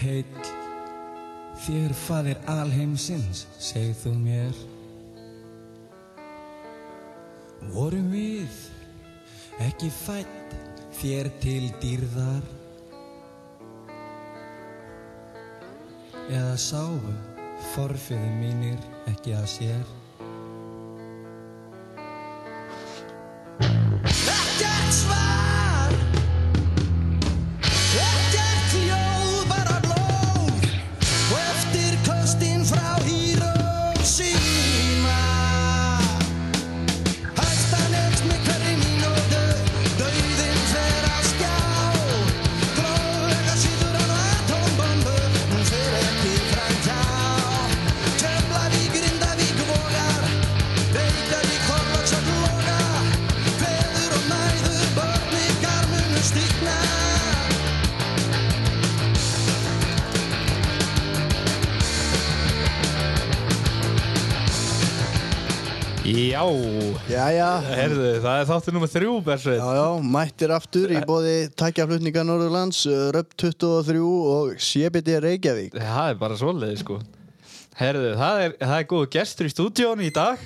Heill, þér faðir alheimsins, segð þú mér. Vorum við ekki fætt þér til dýrðar? Eða sáfu forfiði mínir ekki að sér? Það er þáttur nummer þrjú, Bersveit. já, já, mættir aftur í bóði tækjaflutninga Norðurlands, Röp 23 og CBD Reykjavík. Það er bara svoleiði, sko. Herðu, það er, það er góð gestur í stúdíónu í dag.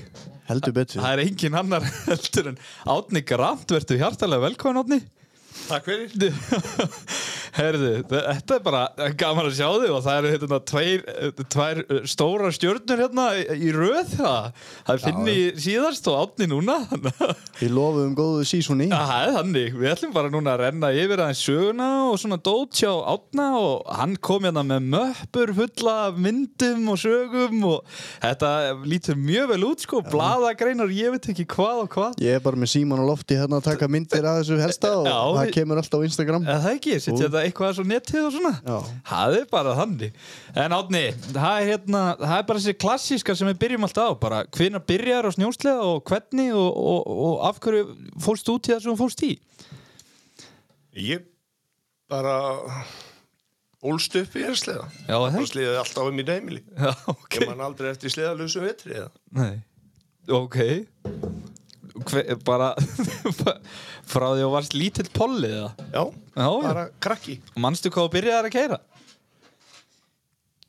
Heldur betur. Það er engin annar heldur en Átni Grant, verður hjartalega velkomin, Átni. Takk fyrir. Herðu, þetta er bara gaman að sjá þig og það eru hérna tveir, tveir stóra stjörnur hérna í, röð það. Það er finni síðast og Átni núna. Við lofum góðu er þannig. Við ætlum bara núna að renna yfir aðeins söguna og svona dót hjá Átna og hann kom hérna með möppur fulla myndum og sögum og þetta lítur mjög vel út sko, bladagreinar, ég veit ekki hvað og hvað. Ég er bara með síman á lofti hérna að taka myndir af þessu helsta og Já, það við- kemur alltaf á Instagram. Það ekki, setja þetta eitthvað svo netið og svona. Já. Það er bara þannig. En Átni, það er hérna, það er bara þessi klassíska sem við byrjum alltaf á, bara hvenær byrjar á snjóslega og hvernig og, og, og af hverju fórst út í það sem þú fórst í? Ég bara ólst upp í herslega. Já, það Það ekki. sliði alltaf um mín heimili. Já, ok. Ég man aldrei eftir sliðalösum vetri eða. Nei, ok Hver, bara frá því að þú varst lítill pollið? Já, Já, bara krakki. Manstu hvað þú byrjaði að keira?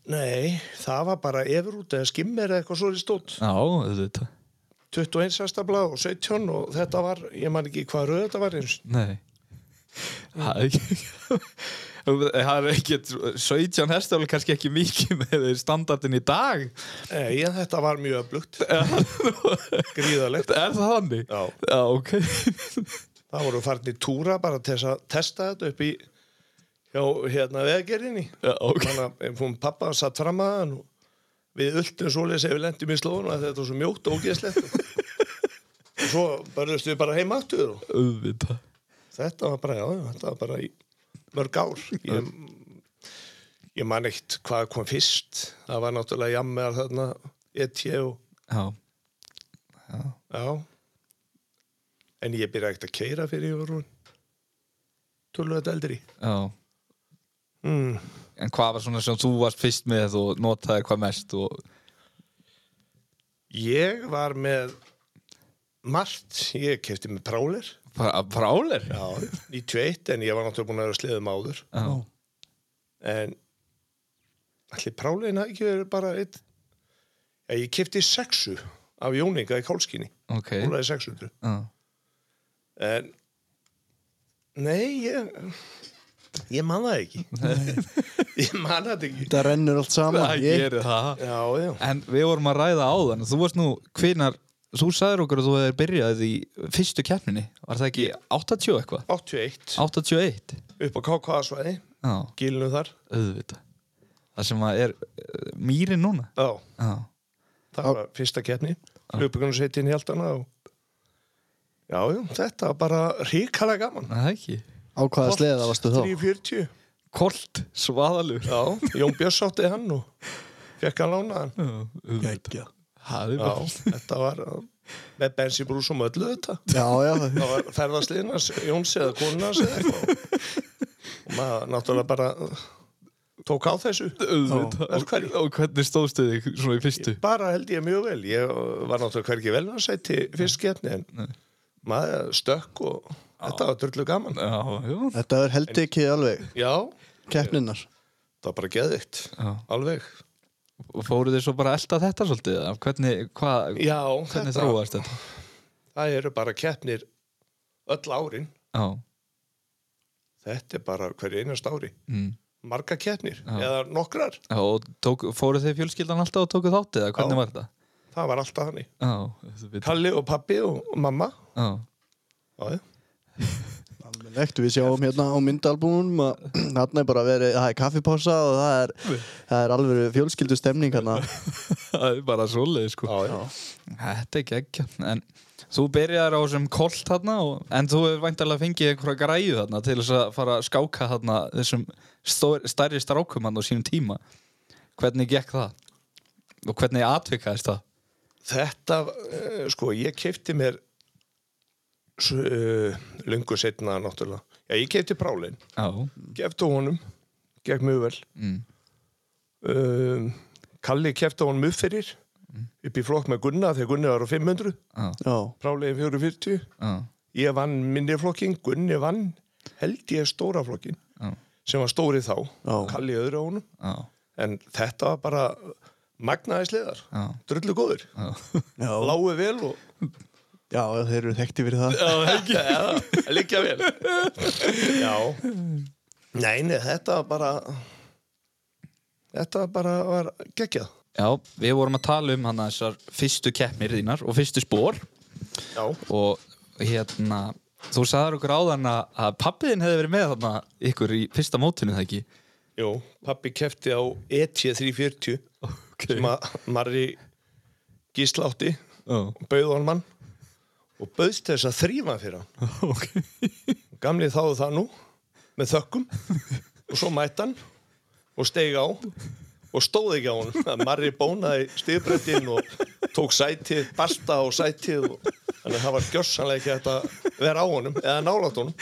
Nei, það var bara efurút eða skimmer eða eitthvað svo í stótt. Já, auðvitað 21 hestabla og 17 og þetta var, ég man ekki hvað röð þetta var eins. Nei Það er ekki Það er ekki 17 hestafli kannski ekki mikið með standardin í dag Nei, en þetta var mjög öflugt. Gríðalegt. Er það þannig? Já. Já, ok Það voru farin í túra bara til að testa þetta upp í hjá hérna veðgerðinni. Já, ok Þannig að hún pappa satt fram að hann við öllum svoleiðis ef við lendum í slóðun og þetta var svo mjótt og ógeðslegt og, svo börðust við bara heim aftur og Auðvitað þetta var bara, já, þetta var bara í mörg ár. Ég, ég man eitt hvað kom fyrst. Það var náttúrulega jammer þarna ET og Já, já. En ég byrja ekkert að keira fyrir ég var tölvöld eldri. Já. Mm. En hvað var svona sem þú varst fyrst með og notaðir hvað mest og ég var með margt, ég kefti með prálir Pra- Prálir? Já, 91 en ég var náttúrulega búin að vera sleðum áður Já. en allir prálegin hafi ekki verið bara eitt Já, ég kefti sexu af Jóninga í Kálskinni Ok. Ólaði 600 Já. en nei, ég ég man það ekki ég man það ekki Þetta rennur allt saman. Það Ég, gerir það. Já, já, En við vorum að ræða á þann. Þú varst nú, hvenar, þú sagðir okkur að þú hefur byrjað í fyrstu keppninni. Var það ekki 80 eitthvað? 81 81? upp á KK-svæði, Já, gilnu þar auðvitað. Það sem að er uh, mýrin núna. Já, Já. það var fyrsta keppni Hljópagunum seti inn í haldana og Já, já, þetta var bara ríkala gaman Það er ekki. á hvaða sleða varstu þá? 340 Kolt, svaðalur. Já, Jón Björns átti hann og fekk hann lánaðan. Já, Já, bara... þetta var með bensinbrús og möllu þetta. Já, já, Það var ferðasliðnars, Jóns eða konunars eða eitthvað. Og maður náttúrulega bara uh, tók á þessu. Og, hvernig stóðstu þig svona í fyrstu? Bara held ég mjög vel. Ég var náttúrulega hvergi vel að sæti fyrst getni en maður stökk og þetta var drullu gaman. Já, já. þetta er held ekki alveg Já, keppninnar. það var bara geðvikt Já. alveg Og fóruð þið svo bara að elta þetta svolítið? Hvernig, hvað, já, hvernig þetta, þróast þetta? það eru bara keppnir öll árin Já, þetta er bara hverju einast ári mm. marga keppnir, Já. eða nokkrar og tók, fóruð þið fjölskyldan alltaf og tókuð þáttið? Hvernig var þetta? það var alltaf þetta veit- Kalli og pappi og og mamma já, já, Alveg, við sjáum hérna á myndalbúnum að þarna er bara verið, það er kaffipása og það er, það er alveg fjölskyldu stemning hérna. það er bara svoleið sko. Já, já. Þetta er geggja En þú byrjar á þessum kolt þarna og, En þú hefur væntalega fengið einhverja græju þarna Til þess að fara að skáka þarna Þessum stærri strákum hann á sínum tíma Hvernig gekk það? Og hvernig atvikaðist það? þetta, uh, sko, ég keipti mér uh, lungu setna náttúrulega. Já, ég keipti prálin, Já, gefti honum gekk mjög vel. Mm. um, Kalli kefti honum upp fyrir upp í flokk með Gunna þegar Gunni var á 500 já, Já, prálin 440 já, ég vann minni flokkin, Gunni vann held ég stóra flokkin já, sem var stóri þá, Já. Kalli öðru á honum. Já, en þetta var bara magnaði sleðar, drullu góður lágu vel og já, þeir eru þekkti fyrir það. Já, líka vel. Já. Nei, nei, þetta var bara Þetta bara var geggjað. Já, við vorum að tala um hann þessar fyrstu keppnir þínar og fyrstu spór Já, og hérna þú sagðar okkur áðan að, að pappiðin hefði verið með þarna ykkur í fyrsta mótinu það ekki? Jú, pappi kefti á E ET340 okay. sem að Marri gíslátti og bauð hann. mann og bauðst þess að þrýfa fyrir hann. Okay. Gamli þáðu það nú með þökkum og svo mætti hann og steig á og stóð ekki á honum. Að Marri bónaði stigbrettin og tók sætið, basta á sætið og þannig að það var gjössanlega ekki að vera á honum eða nálat honum.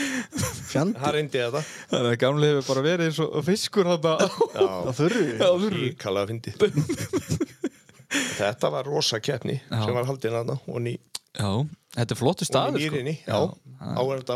Fjandi, það reyndi þetta. Þannig að gamli hefur bara verið eins og fiskur það þurru. íkala að fyndi. Þetta var rosa keppni sem var haldin aðna og ný Já, þetta er flottu staður mýrinni, já,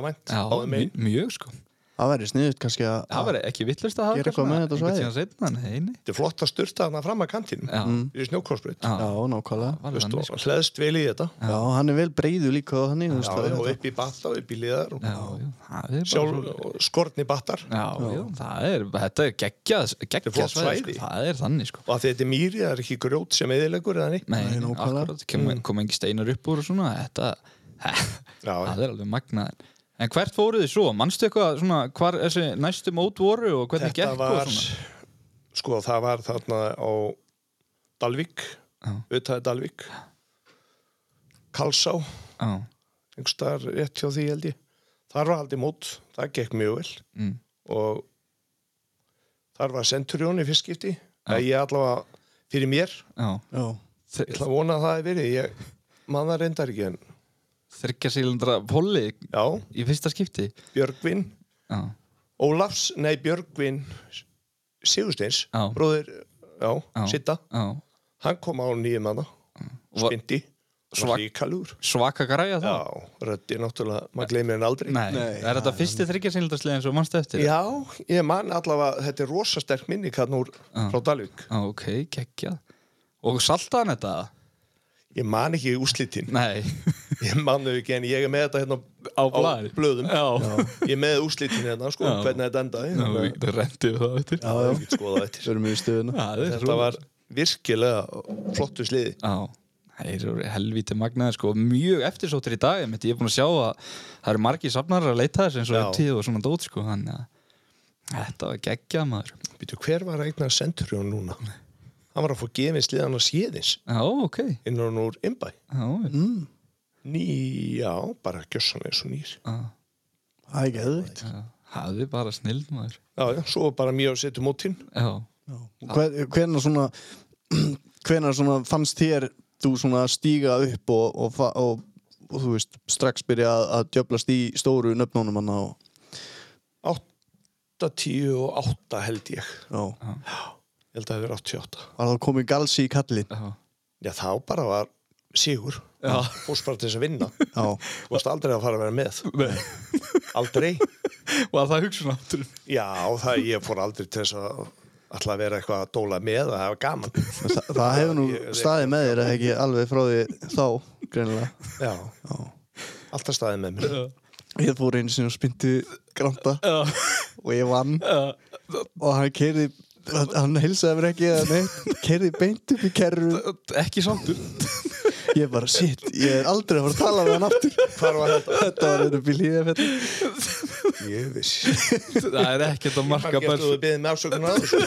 vænt áður megin. my- mjög sko Það væri sniðut kannski að... Það var ekki vittlust að hafa Gera eitthvað með þetta svæði. svæði Nei, nei Þetta er flott að styrta þarna fram að kantinum Já, í snjókorsbreyt já, nákvæmlega. sko. hleðst vel í þetta Já, hann er vel breyðu líka þannig. já, og upp í batta og upp í liðar og Já, já, það er bara sjálf skorni battar Já, já, það er, þetta er geggjað, svæði, sko. það er þannig sko. og að þetta er mýri, það er ekki grjót sem eðilegur eða neitt Nei, nákvæmlega. akkurat, kom, kom engi steinar upp úr og svona, þetta, Já, það er alveg magnaðin. En hvert fóruð þið svo? Manstu eitthvað svona, hvar þessi næstu mót voru og hvernig þetta gekk var og svona? sko það var þarna á Dalvík Já. auðvitaði Dalvík. Kalsá Já, einhverstaðar rétt hjá því held ég. Þar var aldrei mót, það gekk mjög vel. Mm, og þar var Centurion í fyrst skipti að ég allavega fyrir mér. Já. Já, ég ætla að vona að það er verið. Ég man það reyndar ekki en Þryggja sílindra poli já, í fyrsta skipti. Björgvin Já, Ólafs, nei Björgvin Sigursteins, Já. bróðir já, Já. Sitta, já. hann kom á nýjum Va- spindi, Svak- svakalur Svaka græja það? já, röddi náttúrulega, maður gleymir henn aldrei Nei, Nei, er þetta fyrsti þryggja sílindarsliðin svo mannstu eftir? já, ég man allavega þetta er rosa sterk minni kann úr frá Dalvík Já, ok, geggjað. Og saltaðan þetta? Ég man ekki úslitin Nei. ég man þau ekki en ég er með þetta hérna Á blaði? blöðum Já. ég er með úslitin hérna sko, Já. hvernig þetta endaði Já, getum rendið það eftir. já, já. þetta Við erum í stöðuna. það þetta var virkilega flottu sliði Já, það eru helvíti magnaði sko, mjög eftirsóttir í dag einmitt. ég er búin að sjá að það eru margir safnar að leita þess eins og Já. tíð og svona dót sko, þannig að þetta var geggjað maður Býtu, hver var að eigna Centurion núna? Hann var að fá gefin sliðan á séðins. Já, ok. Innan úr Imbæ. Já, Mm, Ný, já, bara gjössanlega svo nýr. já, það er geðvikt. já, hafði bara snild maður. Já, já, svo bara mjög að setja mótin. Já, Hvernig svona, hvenær svona fannst þér þú svona stíga upp og, og, og, og þú veist, strax byrja að, að djöblast í stóru nöfnunum hann og, 8, 10 og 8 held ég. já, Ég held að það hefur 88. var það komið galsi í kallin. já, Já, þá bara var sigur. Já. Fórst bara til þess að vinna. Já, Þú varst aldrei að fara að vera með. Nei. Aldrei. Var það hugsun áttur? Já, það, ég fór aldrei til þess að alltaf að vera eitthvað að dóla með að hafa gaman Þa, það hefur nú Ég- staðið með þér eða ekki alveg frá því þá greinilega Já, alltaf staðið með mér ég fór einu spynti granta Já. og ég vann Já. og hann keirði hann heilsaði mér ekki eða neitt keirði beint upp í kerru. Ekki sáttur ég bara, shit, ég er aldrei að fara að tala með hann aftur. Hvar var þetta? þetta var einu bíl híðafell Ég vissi Það er ekkert að marka Margir bers þú beðið með afsökunar að þessu.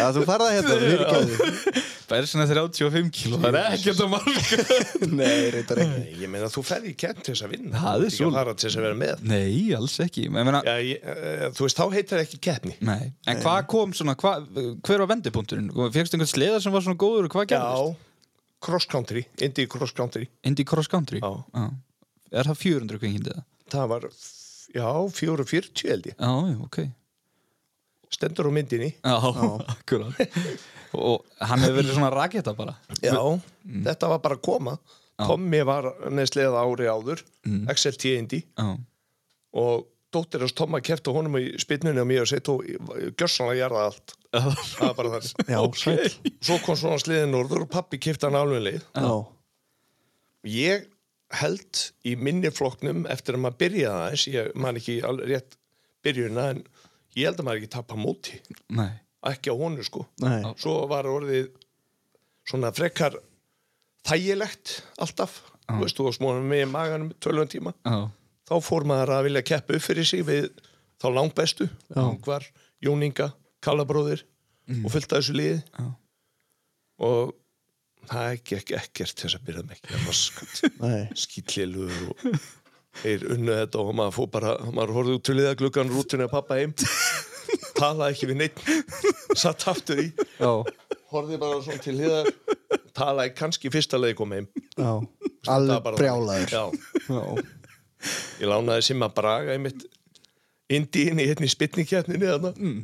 Já, þú farða hérna, Bersina 35 kíló Það er ekkert að marka. Nei, reyndar ekki. Nei, ég meina þú ferði í kent til þess að vinna. Það er ekki svo. að til þess að vera með. Nei, alls ekki. Ég meina, Já, ég, uh, þú veist, þá heitir það ekki keppni. Nei, en hvað kom svona, hva, hver var vendipunkturinn? Fegstu einhvern sleða sem var svona góður og hvað gerðist? Já, cross country, Indy cross country. Indy Cross Country? Já. Er það 400 kvingindi eða? Það? Var, já, 440 held ég. Já, já, ok. Stendur á myndinni. Já, akkurat. Og hann hefur verið svona raketa bara. Já, þetta var bara að koma. Tommy var neðslega ári áður. XLT Indy Já, og dóttir hans Tomma kefti honum í spynnunni á mig og sett og gjörsanlega gerða allt. Það var bara já, sæll svo kom svona sliðin norður og pappi kefti hann alveg ég held í minni flokknum eftir að maður byrjaði aðeins ég man ekki rétt byrjunna en ég held að maður ekki tappa móti. Nei. Ekki á honu sko. Nei, svo var orðið svona frekar þægilegt alltaf. Þú veist þú var smóðan með í maganum tölvun tíma. Já, þá fór maður að vilja keppa upp fyrir sig við þá langt bestu Angvar, Jóninga, Kallabróðir og fullt af þessu liði. Já. og það gekk ekkert til þess að byrja með ekki skýtlilugur og þeir unnu þetta og maður fór bara maður horfði út til liða gluggan rútinu að pappa heim. Talaði ekki við neitt satt aftur í. Já, horfði bara svona til liða talaði kannski fyrsta leið kom heim. Alveg brjálaður. Já, já, ég lánaði Simma Braga einmitt indi inn í hérna í spytningkjarninni mm.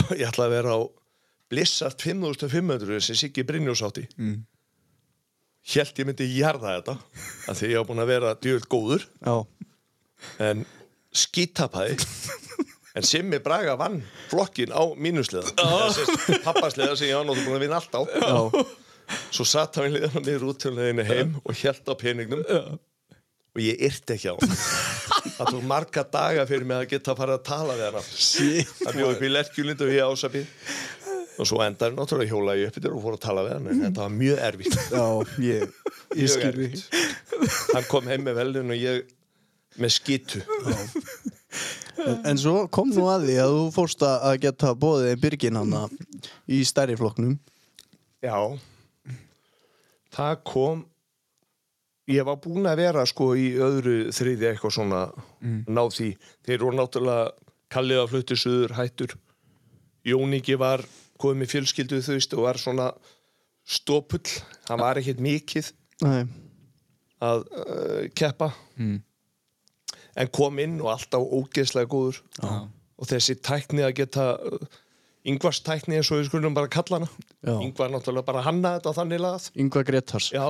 og ég ætla að vera á Blizzard 5500 sem Siggi Brynjós átti. Mm. Hjælt ég myndi jarða þetta að því ég var búin að vera djöld góður. Já, en skítapaði en Simmi Braga vann flokkin á mínusliða. Pappasliða sem ég náttúrulega búin að vinna allt á. Já, svo satt hann í liðan niður út til leiðinu heim og hjælt á peningnum og ég yrti ekki á hann. Það tók marga daga fyrir mig að geta að fara að tala við hann það bjóð upp í lerkjulind og ég ásapið og svo endaði náttúrulega hjóla ég upp yfir og fór að tala við hann en þetta var mjög erfitt. Já, ég, ég mjög erfitt. hann kom heim með velun og ég með skítu En, en svo kom nú að því að þú fórst að geta bóðið byrgin hana í stærri flokknum. Já. Það kom ég var búinn að vera sko í öðru þriði eitthvað svona ná því. Þeir voru náttúrulega kallið að fluttu suður hættur. Jóníki var komið fjölskyldu þú veist og var svona stópull, hann var ekkert mikið Nei, að uh, keppa. Mm. en kom inn og alltaf ógeðslega góður. Já. og þessi tækni að geta yngvars tækni eins og við skulum bara kalla hana. Yngvar náttúrulega bara hanna þetta þannig lagað Yngvar Gretars já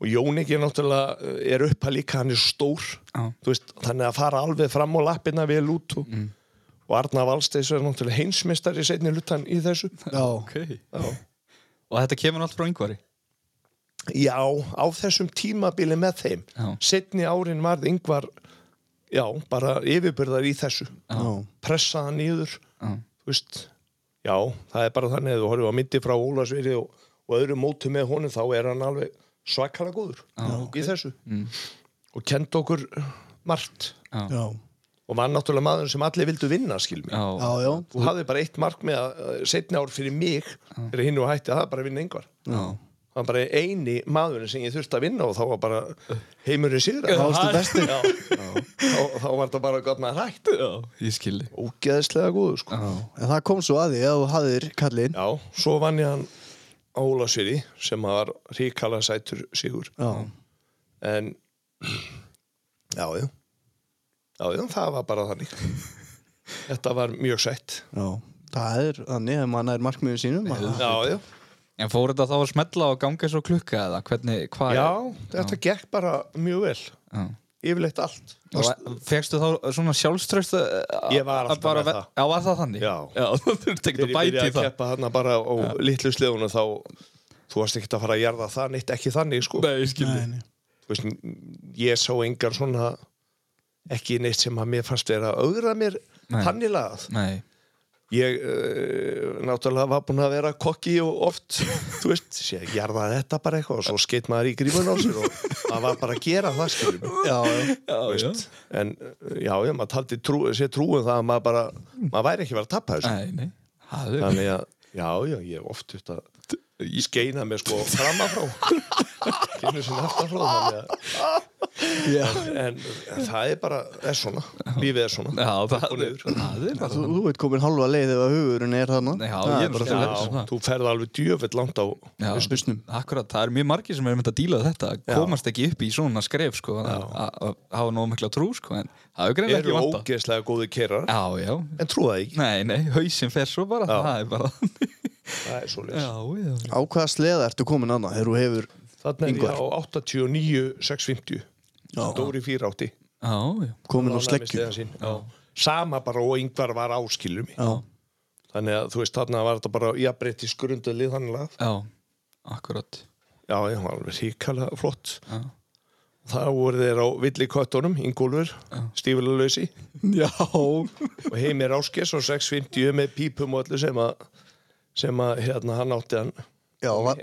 og Jóník er náttúrulega uh, er uppa líka, hann er stór. Já. Þú veist, þannig að fara alveg fram á lappina vel út og, og Arna Valsteins er náttúrulega heimsmeistari setni hlutan í þessu. Já, ok. Já. Og þetta kemur allt frá yngvari já, á þessum tímabili með þeim. Já. setni árin varð yngvar já, bara yfirbyrðar í þessu. Já, pressa hann niður. Já. þú veist, já, það er bara þannig að þú horfum að myndi frá Ólasveri og, og öðru mótu með honum þá er hann alveg svakalega góður í þessu. Og kent okkur margt. Já. og var náttúrulega maður sem allir vildu vinna skil já, þú hafði bara eitt mark með að setni ár fyrir mig fyrir hinn og hætti, það var bara að vinna yngvar það var bara eini maðurinn sem ég þurfti að vinna og þá var bara heimurinn síðra þá þá, þá var það bara gott með hætt. Ég skildi. Ógeðslega góður sko. En það kom svo að því að þú hafðir kallinn. Já, svo vann ég hann á Ólasveri sem var ríkala sætur sigur. Já, en já, já. já, það var bara þannig. Þetta var mjög sætt. Já Það er þannig að mann er markmiður sínum að- já, já, En fór þetta þá að smetla og ganga eins og klukka eða hvernig, hvað já þetta gekk bara mjög vel. Já. yfirleitt allt Fegstu þá svona sjálfströst Ég var alltaf með það. Já, var það þannig? Já. Já, þú þurft ekki þegar að ég bæti byrjaði í að það keppa þarna bara á litlu sleðunum þá þú varst ekki að fara að jarða það neitt ekki þannig sko Nei, skilji Nei, nei. Þú veist, ég sá engar svona ekki neitt sem að mér fannst vera að augra mér Nei. þannig lagað Nei, ég uh, náttúrulega var búinn að vera kokki og oft, þú veist, sé, jarða þetta bara eitthvað og svo skeitt maður í grímun á sér og maður var bara að gera það skiljum Já, já. já, já en já, já, maður taldi trú, sér trúum það að maður bara, maður væri ekki verið að tappa þessu Nei, nei Það þannig að, já, já, ég hef oft þetta skeina mig sko framafrá kynnu sinni aftanfrá þannig að. En, en það er bara, er svona. Lífið er svona. Já, það er niður. Það er bara Þú, þú veit komin halva leið ef að hugurinn er þarna. Já, Það ég er bara. Já, þú ferð alveg djöfell langt á Já, hausnum. akkurat, það er mjög margir sem er myndið að díla þetta komast ekki upp í svona skref sko, að að- að hafa nóg mikla trú sko, en það er eru ekki vanta ógeðslega góði kerar Já, já, en trúa það ekki, nei, nei, hausinn fer svo bara það er bara það er svo leys Já, já, Á hvaða sleða ertu komin annað þegar þú hefur þannig er ég á 89 650 Já. Dóri 480 já, já, komin á Ánægður með sleggju sleðann sinn. Já. sama bara og yngvar var áskilum Já, þannig að þú veist þarna var þetta bara jafnbreytti skrundalið þannig að já, akkurat. Já, ég var alveg ríkala flott. Já, það voru þeir á villi köttunum Ingólfur, stífilulösi já. og Heimir Áskes og 650 með pípum og öllu sem að sem að hérna hann átti hann já var,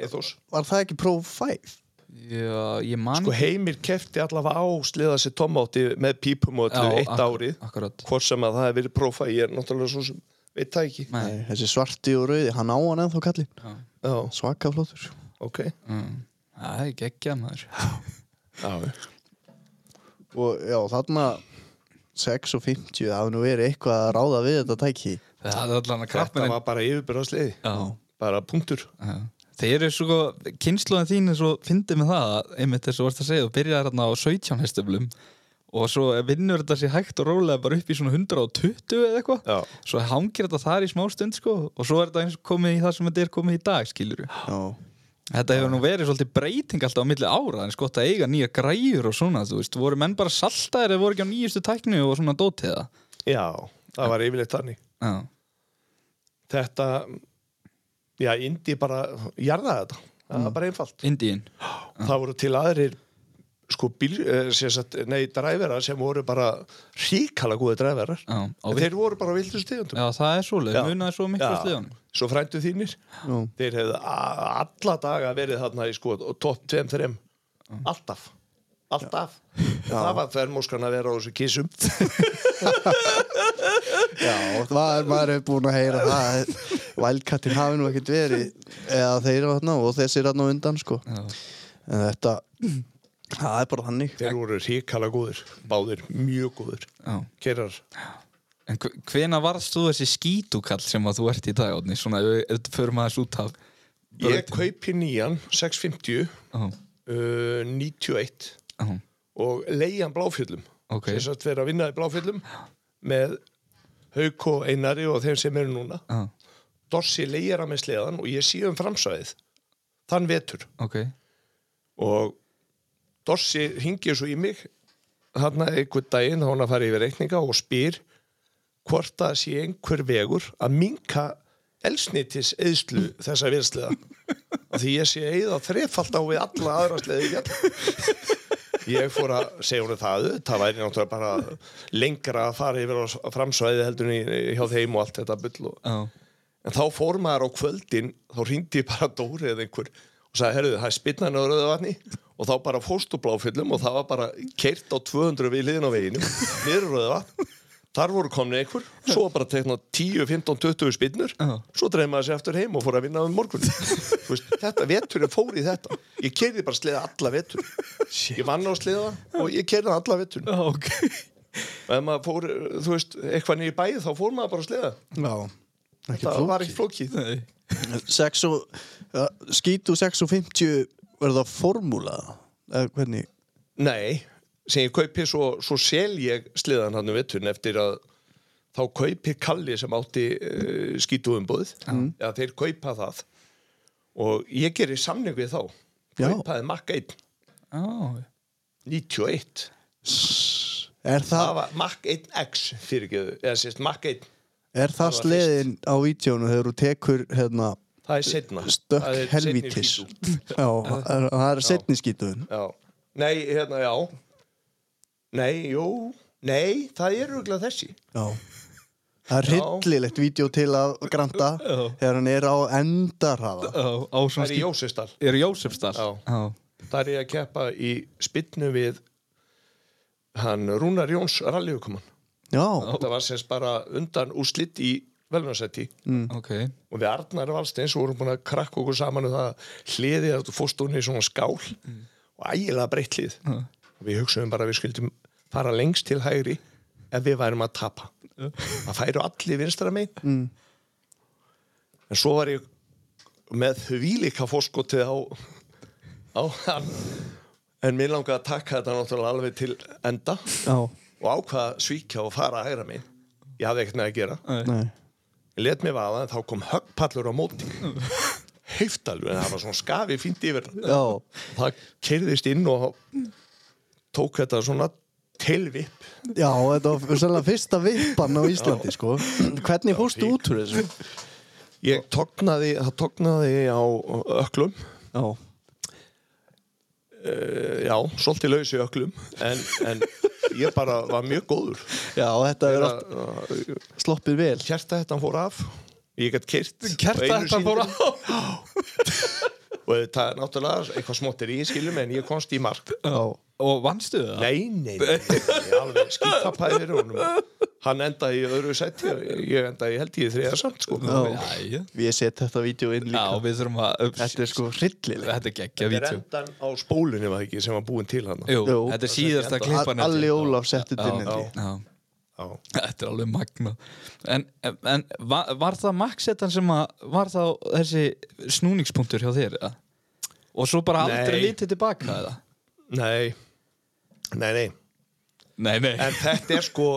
var það ekki Pro 5? Já ég man sko Heimir kefti allavega á sliða sér tomátti með pípum og öllu Já, eitt Akkurat. Hvort sem að það hefur verið prófa ég er náttúrulega svo sem veit það ekki. Nei, þessi svarti og rauði, hann á hann ennþá kallinn. Já, Svaka flottur. Ok. Mm, það er geggjað maður. Já, Og já, þarna 6 og 50, það hafði nú verið eitthvað að ráða við þetta tæki. Þetta var bara yfirbyrðasliði Já, bara punktur. Já Þeir eru svo, kynsluðin þín er svo fyndið með það, einmitt þess að þú varst að segja þú byrjaði hérna á 17 hestöflum og svo vinnur þetta sér hægt og rólega bara upp í svona 120 eða eitthvað. Svo hangir þetta þar í smá stund sko og svo er þetta eins og komið í það sem þetta er komið í dag skilur Já, Þetta hefur nú verið svolítið breyting alltaf á milli ára en sko að eiga nýja græjur og svona þú veist, voru menn bara saltaðir eða voru ekki á nýjustu tækni og svona dótiða já, það var yfirleitt þannig. Já, þetta já, Indi bara jarðaði þetta. Það var bara einfalt. Indíin. Það voru til aðrir sko bíl, eh, nei, dræverar sem voru bara ríkala góði dræverar. Já, en þeir voru bara á vildu stegundum Já, það er svoleið, Já. munaði svo miklu Já. sliðunum svo frændu þínir. Já, þeir hefðu alla daga verið þarna í sko topp 2-3 alltaf. Alltaf. Það var þvermóskan að vera á þessu kissum já maður, maður er búin að heyra það Vælkattin hafi nú ekkert verið eða þeir og þessir þarna á undan sko. Já, En þetta, það er bara þannig. Þeir voru ríkala góðir báðir mjög góðir. Já. Kerar En hvena varst þú þessi skítukall sem að þú ert í dag, Átni? Svona, ef við förum aðeins út af ég kaupi nýjan 650 Já, uh, 91 já, og leiðan bláfjöllum. Ok. Sem sagt vera að vinna í bláfjöllum með Hauk og Einari og þeim sem eru núna. Já, Dossi leiðir að með sleðan og ég sé um framsvæðið. Þann vetur. Ok. Og Dossi ringir svo í mig þarna einhvern daginn þá hann að fara yfir reikninga og spyr hvort það sé einhver vegur að minka elsnitis eðslu þessa vinsliða og því ég sé eða þrefald á við alla aðra sleði ég fór að segja hún það það væri náttúrulega bara lengra að fara yfir á framsvæði heldur hjá þeim og allt þetta Já, En þá fór maður á kvöldin, þá ringdi ég bara Dóri eða einhver og sagði, herruðu, það er spinnan á rauðavatni og þá bara fórst úr bláfyllum og það var bara keirt á 200 við liðin á veginum, niður rauðavatn. Þar voru komni einhver, svo var bara tekna 10, 15, 20 spinnur, Já. svo dreif maður sér aftur heim og fór að vinna um morgun. veist, þetta veturinn fór í þetta. Ég keirði bara sleða alla vetur. Ég vann á sleða og ég keirði alla vetur. já ok Og ef maður fór, þú veist, eitthvað niður í bæði þá fór maður bara sleða. Já, ekki Það var ekki flókið. Nei. 6 og, ja, skítu 6 og 50 verður það formúla eða hvernig Nei, sem ég kaupi svo, svo sel ég sliðan hann um veturinn eftir að þá kaupi Kalli sem átti uh, skítuumbúð ja, þeir kaupa það. Og ég gerir samning við þá. Kaupaði makka 1 Já, 91 Er það það, var Mach 1X fyrirgeðu, eða sérst Mach 1 er það það var sleðin á vídjónu þegar þú tekur hérna, það er setna stökk helvítis? Já, það er- setni skítuðin já. nei, hérna, já nei, jú. Nei, það er rúglega þessi. Já. Það er hryllilegt vídeo til að granta þegar hann er á á það er í Jósefsdal. Er Jósefsdal? Já. Já. það er ég að keppa í spinnu við hann Rúnar Jóns rallyukumann Já, þetta var semst bara undan úrslitt í velnarsætti Ok. Og við Arnar Valsteins vorum búin að krakka okkur saman um það hliðið að þú fórst hún í svona skál. Og ægilega breytt hlið. Og við hugsaðum bara að við skildum fara lengst til hægri ef við værum að tapa. Það færu allir vinstra megin. Mm. en svo var ég með þvílíka fórskotið á á hann. En mér langaði að taka þetta náttúrulega alveg til enda já, og ákvaða að svíkja og fara að hægra megin. Ég hafði ekkert með að gera. Nei. Ég let mig vaða en þá kom höggpallur á móti. Heiftalur en það var svona skafi fínt yfir. Já, Það keirðist inn og tók þetta svona tilvipp já þetta var sérlega fyrsta vippan á Íslandi sko. Hvernig fórstu út úr þessu? Ég tognaði, það tognaði á öklum. Já, Eh, Já, svolítið laus í öklum en, en ég bara var mjög góður. Já þetta er allt sloppið vel. Hjarta þetta fór af Ég gætt kyrt Kerta þetta fór á Og þetta er náttúrulega eitthvað smottir í skilum en ég komst í mark. Já, Og vannstu það? Nei, nei, nei, alveg skítapæðir honum Hann endaði í öðru seti ég endaði í held ég í þriða samt sko. Já, ég set þetta vídeo inn Já, líka við þurfum að Þetta er sko hryllilegt Þetta er geggja Þetta er vídeo endan á spólunni var það ekki sem var búin til hann Jú, Jú. þetta er síðasta klippan Alli Ólaf setti þetta inn. Þetta er alveg magna En, en var, var það Maxetan sem að var það þessi snúningspunktur hjá þér? eða? Og svo bara aldrei Nei. lítið tilbaka eða? Nei, nei, nei. Nei, nei. En þetta er sko,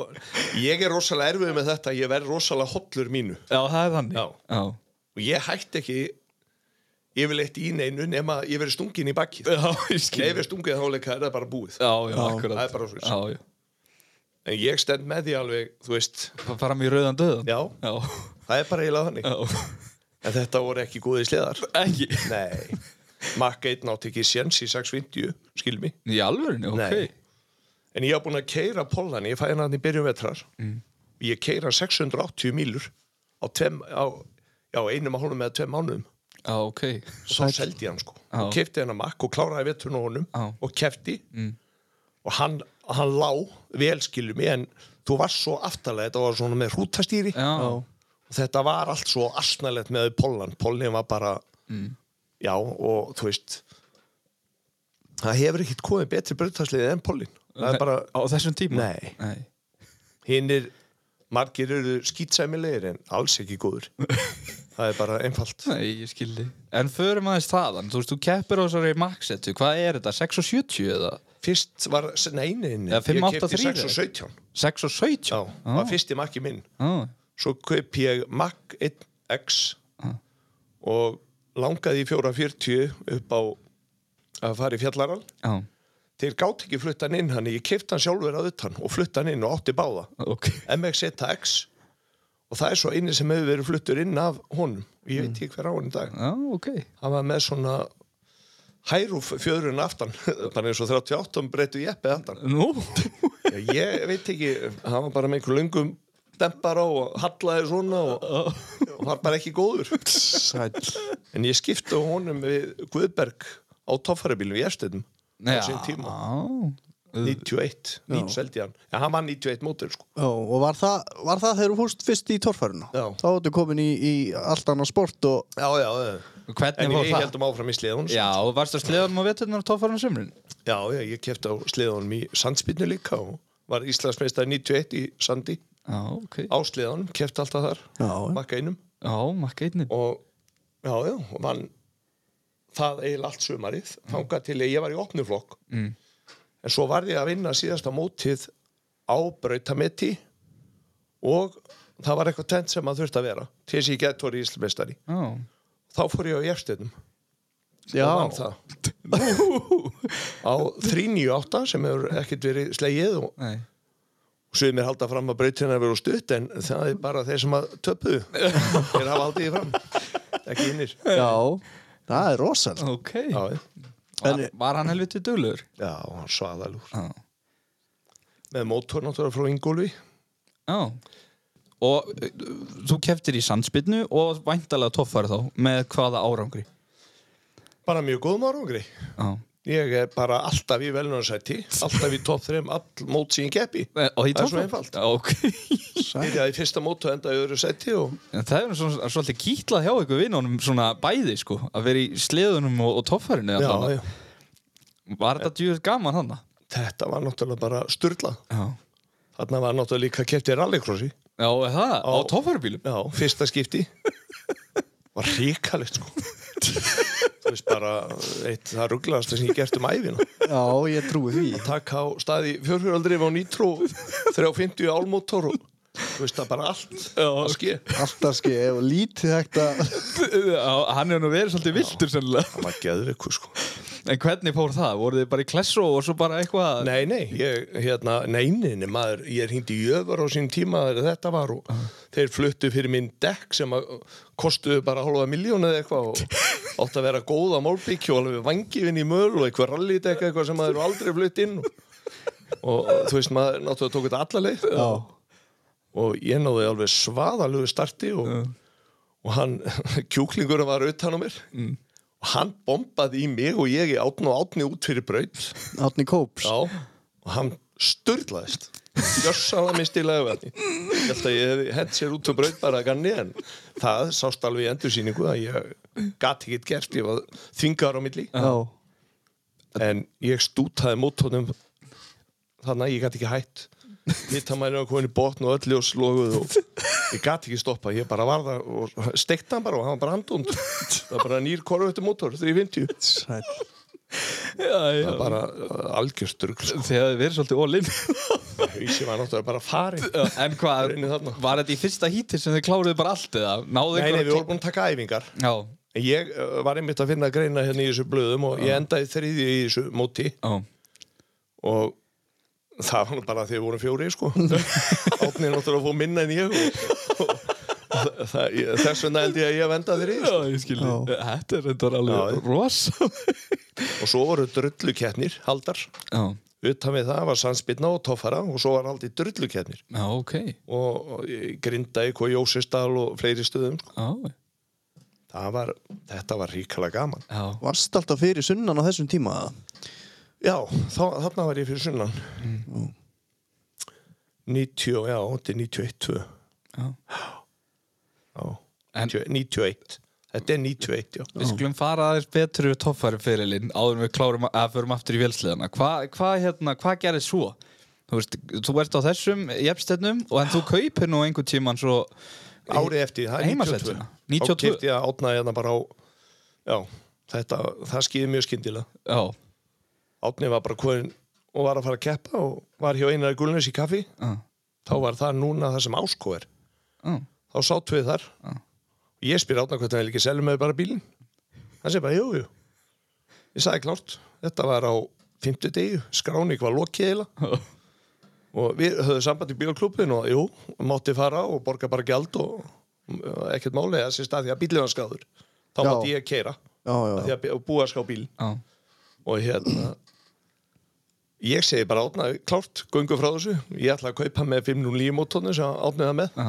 ég er rosalega erfið með þetta Ég verð rosalega hollur mínu. Já, það er þannig. Já. Já, Og ég hætti ekki yfirleitt í neinu nema ég verið stungin í bakkið já ég Nei, skil. Ef ég stungið þá leika er það bara búið. Já, já, akkurat það er bara svo. Já, já. En ég stend með því alveg, þú veist. Fara mér í rauðan döðan Já, Já, það er bara eiginlega þannig. Já. En þetta voru ekki góðið sleðar. Ekki? Nei, Makk 1 átti ekki séns í 650, skilmi Í alvörinu, ok. Nei. En ég haf búin að keira Pollan, ég fæði hann í byrjun vetrar. Mm. Ég keira 680 mílur á, tveim, á já, einum að hólum með tveim mánuðum. Já, ok. Og þá seldi ég hann sko. Já. og kefti hann að makk og kláraði veturinn á honum Já. og kefti og hann, hann lá vel skilur mig en þú varst svo aftalega þetta var svona með hrútastýri og þetta var allt svo asnalegt með Pollan. Pollin var bara já og þú veist það hefur ekkert komið betri bröðtarsliðið en Pollin það er bara, á þessum tíma? Nei. Nei. hinnir margir eru skýtsæmilegir en alls ekki góður það er bara einfalt. Nei, ég skildi En förum aðeins þaðan, þú veist, þú keppir á þessari Maxetu, hvað er þetta, 6 og 70 eða? fyrst var, nei, nei, nei. Eða 5, ég 8, kefti 3 6 og 17 6 og 17? já, var fyrsti makki minn. Já, svo kaup ég Mac 1X og langaði í 440 upp á að fara í fjallaral já, þeir gátt ekki flutta hann inn hann ég kefti hann sjálfur að utan og flutta hann inn og átti báða. Ok. MX1X og það er svo eini sem hefur verið fluttur inn af honum. Og ég veit ekki hver á hann í dag. Já, ok. Hann var með svona hærúf fjöðrun aftan. Bara eins og 38 breytu jeppið aftan. Nú, Já, ég veit ekki, hann var bara með einhver löngum dempara og hallaði svona og, og var bara ekki góður. Sæll. En ég skipti á honum við Guðberg á toffarabílum í Erstöðum á já, sín tíma, já 91 nýtt seldi hann, já hann var 91 mótur sko. Og var það, var það þegar þú fórst fyrst í torfæruna? Já. Þá áttu komin í, í allt annað sport og já, já, já. Hvernig en ég það? heldum áfram í sleðun Já, og varstu að sleðanum á veturnar og tófarnar sumrin? já, já, ég kefti á sleðunum í sandspinnu líka og var Íslandsmeistar 91 í sandi Já, ok á sleðunum, kefti alltaf þar Já, makka einum Já, makka einnig og já, já, og vann það eiginlega allt sumarið þangað til ég var í opnuflokk Mm. en svo var ég að vinna síðasta mótið á brautametti og það var eitthvað tent sem að þurfti að vera til þess að ég gett voru íslumestari Já, þá fór ég á Jærstöðum Já. á 398 sem hefur ekkert verið slegið og, og sögum mér halda fram að brautina verið stutt en það er bara þeir sem að töpuðu. Þeir hafa haldið því fram. Ekki innir Já, það er rosalega Ok. já, Var, var hann helviti duglegur? já hann svaðalúr Já. með mótor náttúrulega frá Ingólfi Já. Og uh, þú keftir í sandspinnu og væntalega toffari þá með hvaða árangri? bara mjög góðum árangri Já. Ég er bara alltaf í velnarsætti alltaf í topp 3 all mót sín keppi Og í Það er svo toffari? einfalt. Já, Ok. byrjaði í fyrsta mót og enda í öðru sætti og það er svona, svolítið kýtlað hjá ykkur vinnunum svona bæði sko, að vera í sleðunum og, og já. Var þetta djúið gaman hann? þetta var náttúrulega bara styrla þarna var náttúrulega líka keppt í rallycrossi Já, er það? Á, Á- toffarubílum? já, fyrsta skipti var ríkalegt sko veist bara eitt það rugglaðast sem ég gert um æfina Já, ég trúi því takk á staði fjörfjöraldrif á nýtró 350 álmótor og þú veist það bara allt að ske Alltaf ske og lítið hægt að hann hefur nú verið svolítið viltur sennilega. það var geðveiku sko En hvernig fór það? Voruð þið bara í klessó og svo bara eitthvað? Nei, nei, ég, hérna, neyninni, maður, ég hringdi í jöfur á sín tíma þegar þetta var og þeir fluttu fyrir minn dekk sem að kostuðu bara hálfa miljón eða eitthvað og átt að vera góða málbyggju og alveg vangifinn í möl og eitthvað rallydekk eitthvað sem maður aldrei flutt inn og, og þú veist, maður náttúrulega tók þetta alla leið. Já, og ég náði alveg svaðalögu starti og, og hann, kjúklingurinn var utan á mér. Og hann bombaði í mig og ég í átn og átni út fyrir braut. Átni Kóps. Já, og hann störlaðist Gjössalega misti lagvæðni Ég held að ég hefði hent sér út og braut bara að ganni en það sást alveg í endursýningu að ég gati ekkert gert ég var þvingar á milli. Já, en ég stútaði mótónum þannig að ég gati ekki hætt. Hittamæri komin í botn og öll ljós loguð og ég gati ekki stoppa ég bara var það og steikta hann bara og hann var bara handund það var bara nýr korvötu mótor 350 sæl. Það var bara uh, algjörstrugl sko. Þið hefði verið svolítið all-in. Ísi var náttúrulega bara farin en hvað, var þetta í fyrsta híti sem þið kláruðu bara allt eða? Náðu Nei, nei, við vorum búin að taka æfingar Já, Ég uh, var einmitt að finna greina hérna í þessu blöðum og ég endaði þriði í þessu móti já. og það var bara því við vorum fjóri sko. Átni er náttúrulega að fá minna en ég og, þess vegna held ég að ég venda þriði Já, ég skilji. Já. Þetta er þetta alveg já. rosa. og svo voru drullukettnir haldar Já, utan við það var Sandsbyrna og Toffara og svo var haldið drullukettnir já, ok. og, í Grindavík og Jósisdal og fleiri stöðum sko. Já, það var, þetta var ríkala gaman já. Varst alltaf fyrir sunnan á þessum tíma? Já, þá, þarna var ég fyrir sunnan. 90, já, þetta er 91, 2. Já. En- 90 91. Þetta er 91, já. Við skulum fara aðeins betur við toffæri fyrirlin áður við klárum að förum aftur í vélsliðana. Hvað hva, hérna, hva gerði svo? Þú veist, þú ert á þessum jefnstennum og en þú kaupir nú einhvern tíman svo Árið eftir, það er 92. Heimasætuna? Þá 92? kipti ég að átna hérna bara á, já, þetta, það skýði mjög skyndilega. Já, Átni var bara komin og var að fara að keppa og var hjá einar gulnus í kaffi. já, Þá var það núna það sem ásko er. Þá sátt við þar. Og ég spyr átna hvort hann vil ekki selja með bara bílinn. Hann segir bara, jú, jú. Ég sagði klárt, þetta var á 50 degi, skráning var lokið eiginlega. og við höfðum samband í bílaklúbin og jú, mátti fara og borga bara gjald og ekkert máli þessi stað því að bílinn var skáður. Þá Já. mátti ég keira, Já, já, því að bí- og búa að ská bíl. já. Og hérna, ég segi bara átna, klárt, göngu frá þessu. Ég ætla að kaupa með 509 mótónu sem átniða með já.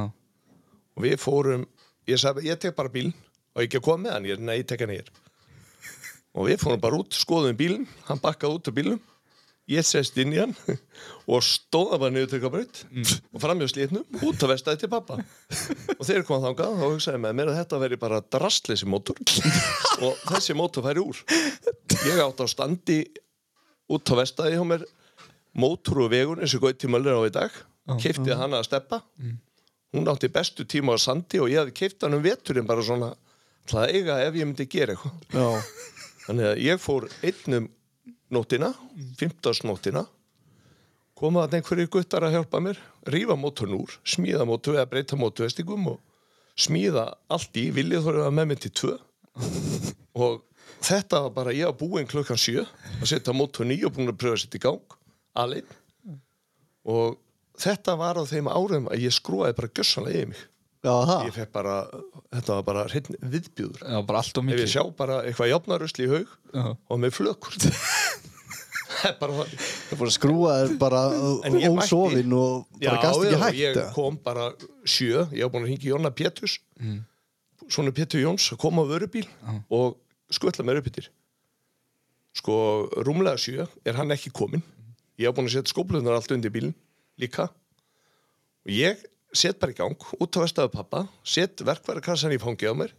Og við fórum ég sagði, ég tek bara bílinn. Og ekki að koma með hann, ég er nei, ég tek hann hér. Og við fórum bara út, skoðum bílinn hann bakkaði út af bílnum. Ég sest inn í hann og stóða bara niður til braut og fram hjá slítnum út af vestæði til pappa og þeir koma þangað og hugsaði með mér að þetta veri bara drastleysi mótor og þessi mótor færi úr. Ég átt á standi út á vestæði hjá mér mótor og vegun eins og gauti möllir á í dag keipti hana að steppa hún átti bestu tíma á sandi og ég hefði keipt hann um veturinn bara svona að eiga ef ég myndi gera eitthvað. Þannig að ég fór einnum nóttina, 15. nóttina komaði einhverjir guttar að hjálpa mér rífa mótorn úr, smíða mótor eða breyta mótorvestingum og smíða allt í viljið þóru að með mig til tvö. Og þetta var bara, ég var búinn klukkan sjö að setja mótor nýju og búinn að pröfa að setja í gang alveg. Og þetta var á þeim árum að ég skrúaði bara gjössanlega yfir mig. Já, ég fekk bara, þetta var bara hreinn viðbjúður Já, bara allt og ef mikið. ég sjá bara eitthvað jafnarusli í haug Já. og með flökur. Það er bara Það fór að skrúa þér bara ég mætti- ósofin og bara gast ekki hægt ég eða? kom bara sjö. Ég var búin að hingja Jóna Péturs. Svona Pétur Jóns að koma á vörubíl og skutla mér upp yttir sko rúmlega sjö er hann ekki kominn. Ég var búin að setja skóplunar allt undir bílinn líka. Og ég set bara í gang út á vestaðu pappa set verkværakassan í fangi á mér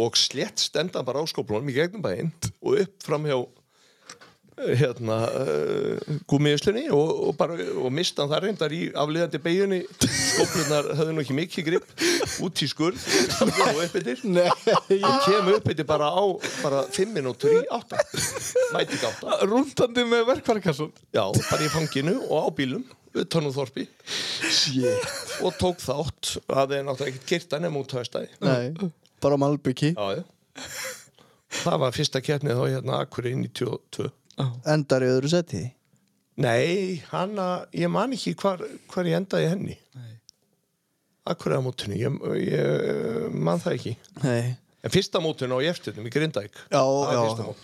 og slett stenda bara á skóplunum í gegnum bæinn og upp fram hjá eh, hérna uh, gúmiðslunni og, og bara og mista hann það reyndar í afliðandi beginni skóplunar höfðu nú ekki mikið grip út í skurð. Og upp yfir Nei, og kem upp yfir bara á bara fimm minútur í átta. Mæti ekki átta Rúndandi með verkvarkassun já, bara í fanginu og á bílum utan úr þorpi shit. Og tók þátt. Að þeir náttúrulega ekkert kyrta nefn út á Nei, bara malbyggi já, já. það var fyrsta keppnið þá hérna Akkurinn í 22 Endar í öðru seti? Nei, hana, ég man ekki hvar, hvar ég endaði í henni. Akkur að mótinu, ég, ég man það ekki. Nei En fyrsta mótinu á ég eftirnum í Grindæk Já, já,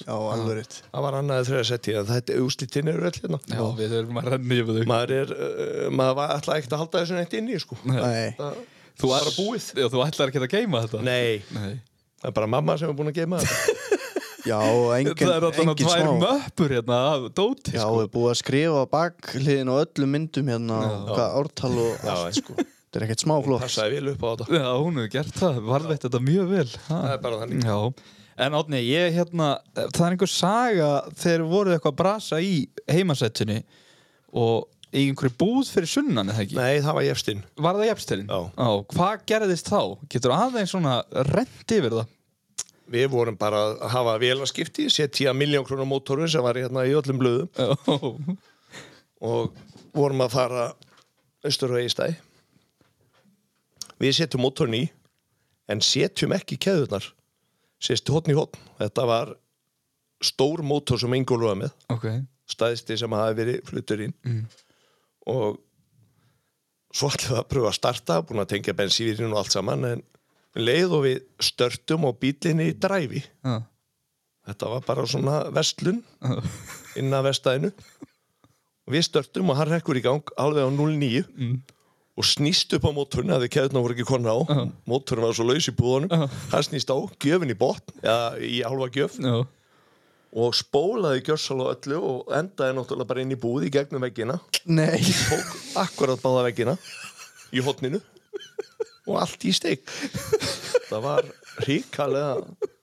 já, alveg rétt. Það var annaðið þrjá setti en þetta úslítinn eru öll hérna. Já, við erum að renna yfir þau. Maður er, uh, maður var alltaf ekkert að halda þessu neitt inni sko. Nei, Það Þú var er- bara búið. Já, þú ætlar ekki að geima þetta? Nei, Nei. það er bara mamma sem er búin að geima þetta. Já, engin, Það er alltaf tvær smá. möppur hérna af dóti Já, sko. við búið að skrifa á öllum myndum hérna Já. Já, Þetta er ekkert smá flott Passaði vel upp á þetta Já, hún hefur gert það, varðveitt þetta mjög vel ha. Það er bara þannig Já, en átni, ég hérna það er einhver saga þegar voruð eitthvað að brasa í heimasættunni og í einhverju búð fyrir sunnan eða ekki? Nei, það var jefstinn Var það jefnstilinn? Já. Hvað gerðist þá? Getur aðeins svona rent yfir það? Við vorum bara að hafa vélaskipti setja miljón krónar mótorun sem var hérna í öllum blöðum Já, og vorum að fara austur og eigistæði við setjum mótorn í en setjum ekki keðunar sérstu hotn í hotn þetta var stór mótor sem Ingól var með. Ok. Stæðsti sem hafi verið fluttur inn. Mm. og svo ætlum við að pröfa að starta búin að tengja bensívirinn og allt saman en um leið og við störtum og bílinni í dræfi Já, þetta var bara svona vestlun já, inn að vestæðinu og við störtum og hann rekkur í gang alveg á 0,9 Mm. Og snýst upp á mótorinu að við keðuna voru ekki konna á. Uh -huh. mótorinu var svo laus í búðunum. Já. hann snýst á, gjöfin í botn eða í halva gjöf. Já, og spólaði gjörsal og öllu og endaði náttúrulega bara inn í búð í gegnum veggina. Nei, tók akkurat báða veggina í hotninu og allt í steik. Það var ríkalega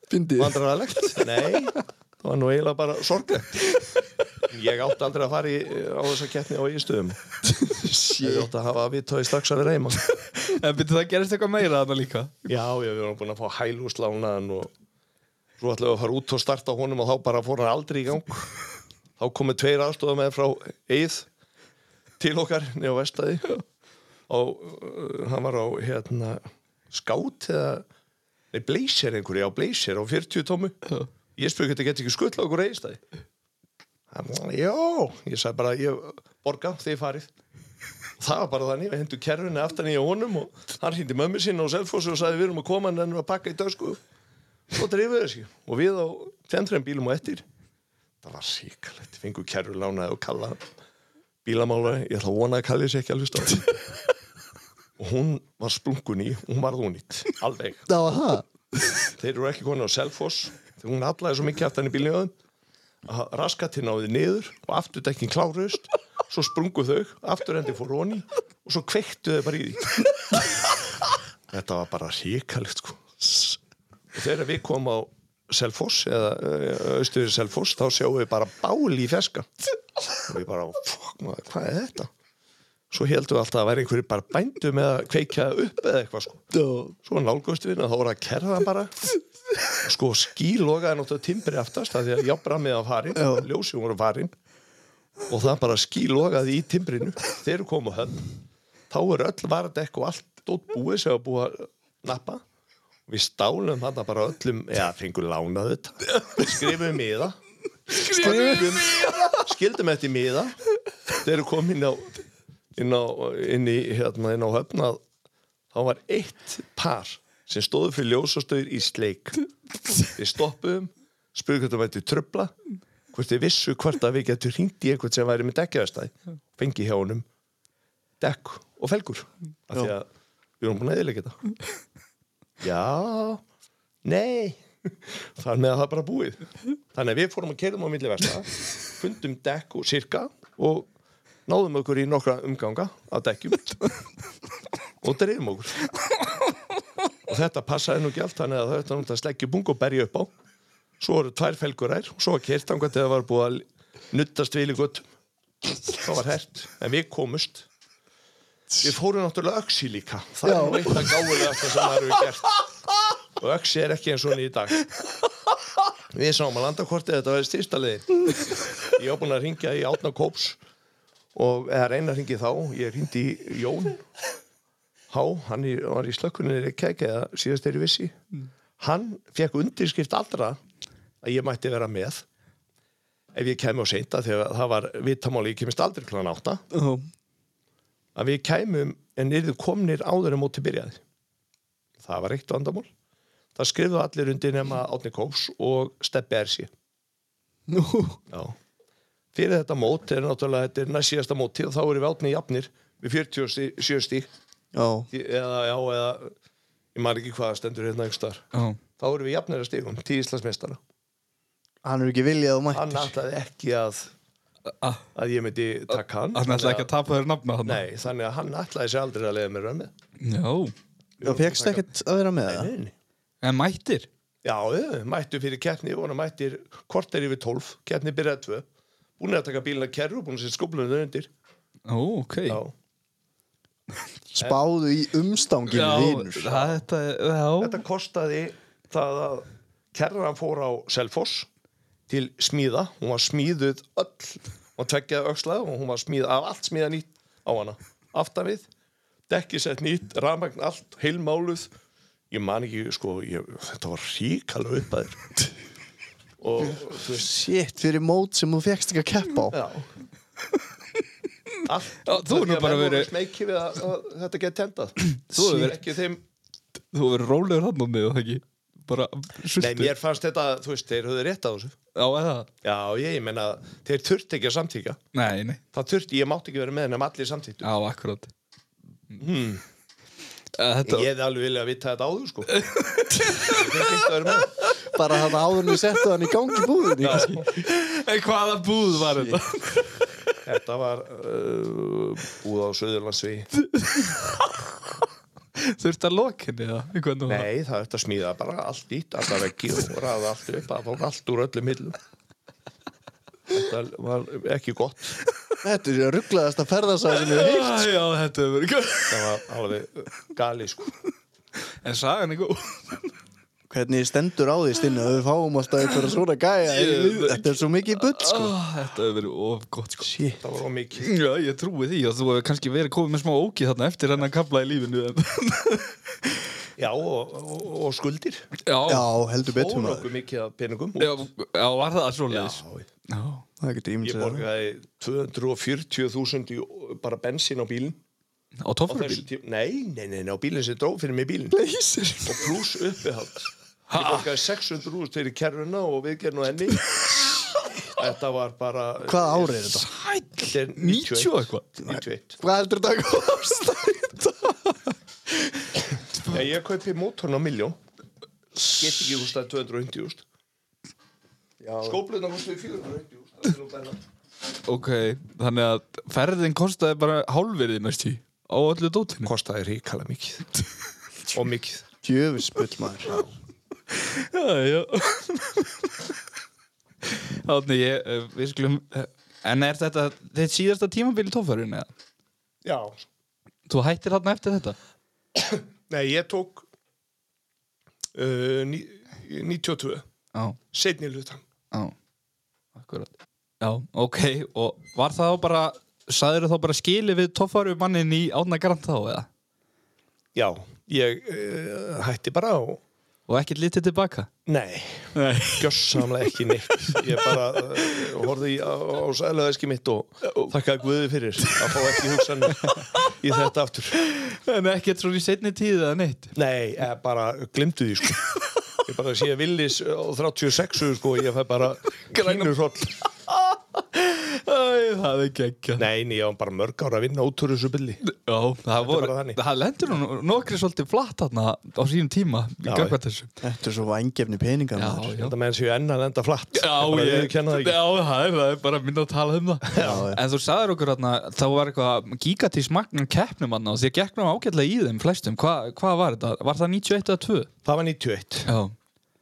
vandræðalegt. Nei, það var nú eiginlega bara sorglegt ég átti aldrei að fara í, á þessa keppni á eigistöðum ég átti að hafa viðtöði strax að vera heima. En byrju það gerist eitthvað meira þarna líka? Já, ég við varum búin að fá hælúslánaðan og svo ætlum við að fara út og starta honum og þá bara fór hann aldrei í gang. Þá komu tveir aðstofað með frá Eið til okkar niður á vestæði og uh, hann var á hérna skát eða nei, blazer einhverju, já blazer á 40 tómu ég spurði hvernig geti ekki skull á okkur eigistæði hann, já, ég sagði bara ég borga þegar farið. Það var bara þannig, við hendum kerfinu aftan í honum og hann hindi mömmu sinna á Selfossi og sagði við erum að koma en er að pakka í dösku. Svo drifið þessi og við á tendrem bílum og ettir það var síkalegt, fengu kerfi lánaði og kalla bílamála, ég ætla að vona að kalli sér ekki alveg stáð og hún var splungun í hún var þúnýtt, alveg. Þeir eru ekki konið á Selfoss þegar hún allaði svo mikið aftan í bílinu á raskatinn náði niður og afturdekkin kláruðust. Svo sprungu þau, afturendi fór honi og svo kveiktu þau bara í því. Þetta var bara ríkalegt sko. Og þegar við komum á Selfoss eða austuður Selfoss þá sjáum við bara báli í feska og við bara, fuck maður, hvað er þetta svo heldum við alltaf að vera einhverju bara bændu með að kveikja upp eða eitthvað sko. Svo nálgust við, þá voru að kerða bara. Sko skílogaði náttúrulega timbri aftast að því að jábra með að farin ljósið voru farin og það bara skílogaði í timbrinu. Þeir komið höfn. Þá er öll varadekk og allt dótt búið sem var búið að nappa. Við stálum hann bara öllum, eða fengum lánað þetta, skrifum miða, skrifum, skildum eftir miða, þeir eru komin á, inn á, inn í, hérna, inn á höfn að þá var eitt par sem stóðu fyrir ljósastöður í sleik. Við stoppuðum, spurðum hvort það væri tröfla, hvort þið vissu hvort að við getum hringt í einhvern sem væri með dekkjaðastæð, fengi hjá honum dekk og felgur, af því að við erum búin að eðilega þetta. Já, nei Þannig að það bara búið Þannig að við fórum að kerðum á milli versta fundum dekk og sirka og náðum okkur í nokkra umganga af dekkjum. Og dreifum okkur. Og þetta passaði nú ekki allt þannig að það er að sleggja bung og berja upp á. Svo voru tvær felguræр og svo var kertanga þegar það var búið að nuttast vil í guttum það var hert, en við komust. Við fórum náttúrulega öksi líka. Það er nú eitt að gáðulega sem það eru gert. Og öksi er ekki eins og í dag. Við sáum að landakortið þetta var styrsta leiðin. Ég var búinn að ringja í Átna Kóps og eða reyna að ringi þá. Ég ringdi Jón Há, hann í, var í slökkuninni Reykjavík eða síðast er í vissi. Hann fekk undirskrift allra að ég mætti vera með ef ég kemi á seinta þegar það var vitamáli, ég kemist aldrei kláðan átta. Já. að við kæmum en yrðu komnir áður en móti byrjaði. Það var eitt vandamál. Það skrifðu allir undir nema Átni Kóps og Steppi Ersi Nú, Já. Fyrir þetta mót er náttúrulega þetta er næst síðasta móti og þá erum við Átni jafnir við 47 stík já, eða já eða ég maður ekki hvað það stendur hérna einhver staðar. Já. þá erum við jafnir að stíkum, tí Íslandsmeistara. Hann er ekki viljað og hann mættir. Ætlaði ekki að að ég myndi taka hann. Hann ætlaði ekki að tapa þér nafna hann Nei, þannig að hann ætlaði sér aldrei að leiða mér að með. Já, Já, fegst ekkert að vera með það? En mættir? Já, mættu fyrir keppni og hann mættir korter yfir 12, keppni byrjaði 2 búin að taka bílina kerru og búin að setja skublunum undir. Ó, ok. Já, Spáðu í umstanginu vinur. þetta, já. Þetta kostaði það að kerran fór á Selfoss til smíða, hún var smíðuð öll, hún tveggjaði öxlað og hún var smíð af allt smíða nýtt á hana. Aftan við, dekki sett nýtt rafmagn allt, heilmáluð. Ég man ekki, sko ég, þetta var ríkala upp að þér og þú veist Shit, fyrir mót sem þú fegst ekki að keppa á. Já. Allt, þú nú bara verið- Smeiki við að, að þetta geti tendað Þú hefur verið- Ekki þeim Þú verður rólegur hann á mig og það ekki? Bara Nei, sultu mér fannst þetta, þú veist, þeir höfðu rétt á þessu. Já, eða Já, ég, ég meina, þeir þurfti ekki að samtíka Nei, nei. Það þurfti, ég mátti ekki vera með henni allir samtíktu Já, akkurat. Hmm. Þetta Ég hefði alveg viljað að vita þetta áður, sko. Þeir fyrst að vera með Bara hann áðurinn settu hann í gangi kannski. En hvaða búð var þetta? Þetta var uh, búð á Söðurlandsví Þurfti að lokinni það? Það? Nei, það er þetta smíða bara allt ít, alla veggi og ræða allt upp, það fór allt úr öllum hillum Þetta var ekki gott Þetta er rugglaðast að ferðasæði sem ég heilt Já, já, þetta hefur verið Það var alveg gali, sko En sagan er góð Hvernig stendur á því stinni að við fáum alltaf einhverja svona gæja Þetta er svo mikið bull sko. Ó, Þetta hefur verið of gott sko. Shit. Það var ómikið Já, ég trúi því að þú hefur kannski verið komið með smá ógið þarna eftir hennan kapla í lífinu. Já, og, og, og skuldir. Já, Já, heldur betur Og nokkuð mikið af peningum já, já, var það svo leiðis? Já, Já, Það getur ég borgaði 240.000 í bara bensin á bílinn. Á tíma Nei, nei, nei, á bílinn sem dróð fyrir mig bílinn. Leysir. Og pluss uppihald Ég borgaði 600.000 fyrir kerruna og viðgerðin og henni. Þetta var bara Hvað árið er þetta? Þetta er 90 og eitthvað? 91 Hvað heldur þetta að kosta? Já, ég kaupi mótorn á miljón Get ekki hústaði 250.000 Skópluna hústaði 450.000 Ok, þannig að ferðin kostaði bara hálfverði næst í á öllu dótinu. Kostaði ríkala mikið. Og mikið. Djöfisbull maður Þannig ég, eh, við skulum eh, En er þetta þitt síðasta tímabili tófærin eða? Já. Þú hættir þarna eftir þetta? Nei, ég tók uh, ní, 92 Já, Seinni hlutan já. Akkurat. Já, ok, og var það bara Sæður þá bara skili við tófæru mannin í Átna Grant þá eða? Já, ég uh, hætti bara og Og ekkert litið tilbaka? Nei, Nei. Gjössamlega ekki neitt. Ég bara uh, horfði í, á, á sælaðeski mitt og þakkaði Guði fyrir að fá ekki hugsanir í þetta aftur. En ekkert svona í setni tíð eða neitt? Nei, ég bara glimtu því sko. Ég bara sé Willis á 36 sko, ég fæ bara klínur hroll Æ, það er geggja Nei, nei, ég var bara mörg ára að vinna út úr þessu billi Já, það voru, það lendur nú nokkri svolítið flatt þarna á sínum tíma í Já, gangvært þessu. Þetta er svo vængefni peningar Já, maður. já. Þetta menn séu enn að enda flatt. Já, ég, ég kenna það ekki. Já, það er, það er bara minna að tala um það. Já. En þú sagðir okkur þarna, þá var eitthvað gigatís magnum keppnum þér gegnum ágætlega í þeim flestum. Hva, Hvað var þetta? Var það 91 eða 2? Það var 91 Já,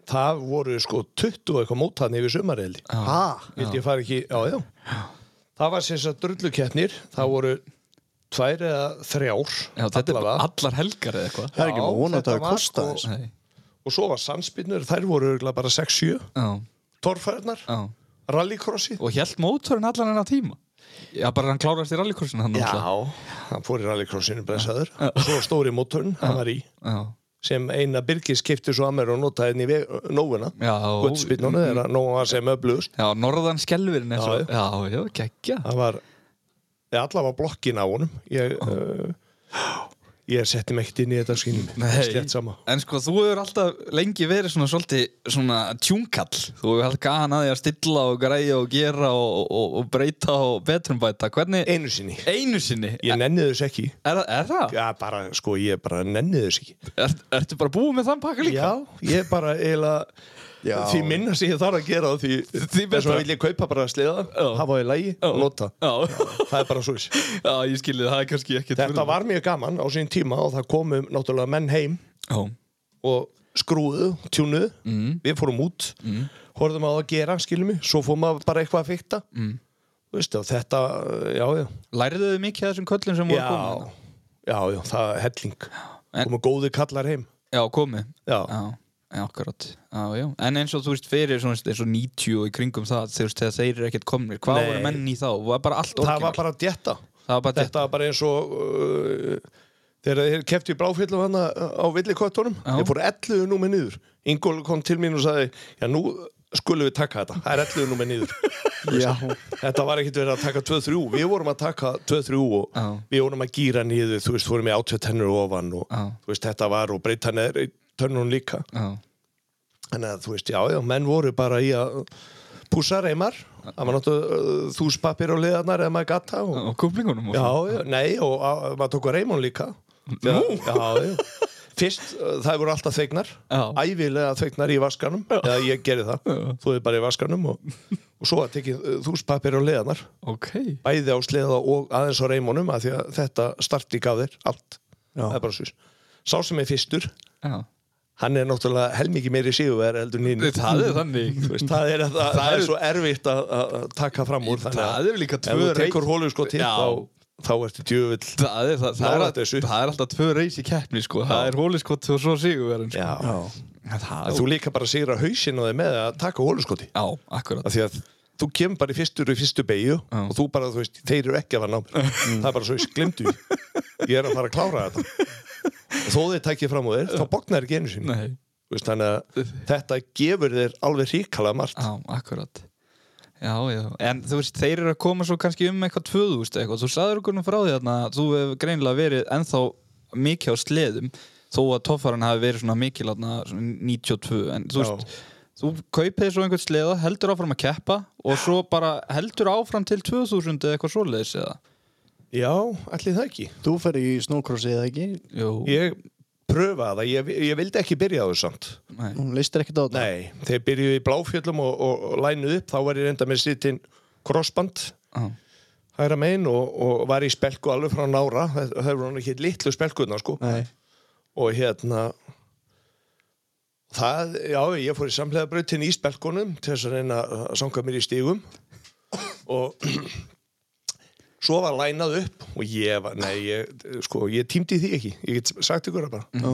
Það voru sko 20 og eitthvað mótaðni yfir sumareldi Ha? Vildi ég fara ekki, já, já. Það var sem sagt drullukeppnir Það voru tvær eða þrjár já þetta er allar helgar eða eitthvað. Það er ekki Já, vona að það var kosta sko- þess. Nei, Og svo var sannspinnur, þær voru örugglega bara 6-7 já, Torfærnar, já. rallycrossi Og held mótorinn allan hennar tíma? Já, bara hann klárast í rallycrossinu hann náttúrulega. hann fór í rallycrossinu og svo stóri mótorn, hann var í. Já, sem eina Birgis kipti svo að mér og notaði henni í Guttspinnunu þegar nóva var sem öflugust Já, norðan skelvirinn Já, Já, já, geggja. Það var allavega blokkin á honum. Ég, uh, ég setti mig ekkert inn í þetta skynum Nei. En sko, þú hefur alltaf lengi verið svona svolítið svona tjúnkall Þú hefur alltaf gahan að því að stilla og græja og gera og, og, og breyta og betrumbæta Hvernig, einu sinni, einu sinni? Ég nenni þess ekki. Er, er það? já bara, sko, ég bara nenni þess ekki. Er, ertu bara búið með þann pakka líka? já, ég bara eiginlega Já. því minna sem ég þarf að gera því, þess vegna vil ég kaupa bara sleða Já. hafa í lægi og nota Já, það er bara svo það ekki Þetta var mjög gaman á sín tíma og það komu náttúrulega menn heim Já, og skrúðu, tjúnuðu, mm. við fórum út, mm. horfðum á það að gera, skiljum mig, svo fórum maður bara eitthvað að fykta. Mm. Og þetta, já, já, Læriðu þið mikið þessum köllum sem voru komið? já, já, það er helling. Komu góði kallar heim. Já, komið já, akkurat já, já. En eins og þú veist fyrir svona, eins og 90 og í kringum það þegar þeir eru ekkert komnir Hvað Nei. voru menn í þá? Var bara allt það var bara djetta. Þetta var bara eins og uh, þegar þeir kefti í bráfyllu hana á villikottunum, þeir fóru 11 númer niður. Ingól kom til mín og sagði, já, nú skulum við taka þetta, það er 11 númer niður. Þetta var ekkert verið að taka 2-3 Við vorum að taka 2-3 og Já. við vorum að gýra niður Þú veist, fórum í átveð tennur ofan og Já. þú veist, þetta var og breyta neður tönnun líka. Já, Þannig að þú veist, já, já, menn voru bara í að pússa reymar Það var náttúrulega þúspapir á liðarnar eða maður gata og, og kúplingunum Já, já, nei, og að, maður tók að reymón líka. Já, já, já. Fyrst, uh, það voru alltaf þveignar Já. ævilega þveignar í vaskanum. Eða ég gerði það, þú er bara í vaskanum og, og svo að tekið þúspapir á liðarnar. Ok. Bæði á sleða og aðeins á reymónum að að þetta starti gaf þér allt. Já. það er bara svo. Sá sem er fyrstur, Já hann er náttúrulega helmikið meiri sigurverð heldur nýn Það er þannig. Það, er, það, það er svo erfitt að, taka fram úr þannig Það að er líka ef þú tekur hólu sko til Já. þá, þá ertu djöfull. Það er, það, er, það er alltaf tvö reys í keppni sko. Það er hóliskott og svo sigurverðin sko. þú líka bara sigra hausinn á þeim með að taka af því að þú kemur bara í fyrstur í fyrstu beigju og þú bara, þú veist, þeir eru ekki að fara ná mér. það er bara svo, glemdu því. Ég er að fara að klára þetta. og þó þeir tækið fram á þér, þá bognar ekki einu sinni. Veist, þannig að þetta gefur þér alveg ríkala margt. Já, akkurat. Já, já, en þú veist, þeir eru að koma svo kannski um eitthvað 2000 eitthvað, þú sagður okkur nú frá því að þú hefur greinilega verið ennþá mikið á sleðum þó að toffaran hafi verið svona mikil svona 92, en þú veist þú kaupið svo einhvern sleða, heldur áfram að keppa og svo bara heldur áfram til 2000 eða eitthvað svoleiðis eða Já, allir það ekki. Þú fer í snowcrossi eða ekki? Jú, Ég pröfaði það, ég, ég vildi ekki byrja á þessu samt. Nei, Hún leistir ekkert á þetta? Nei, þegar byrjuði í bláfjöllum og, og, og lænuð upp, þá var ég reynda með sittin crossband já, hægra megin og, og var í spelku alveg frá nára, það það voru ekki litlu spelkuðna sko. Nei. og hérna það, já, ég fór í samlega brautin í spelkunum til þess að reyna að sanga mér í stígum og svo var lænað upp og ég var, nei, ég, sko, ég tímdi því ekki, ég get sagt ykkur það bara. Já.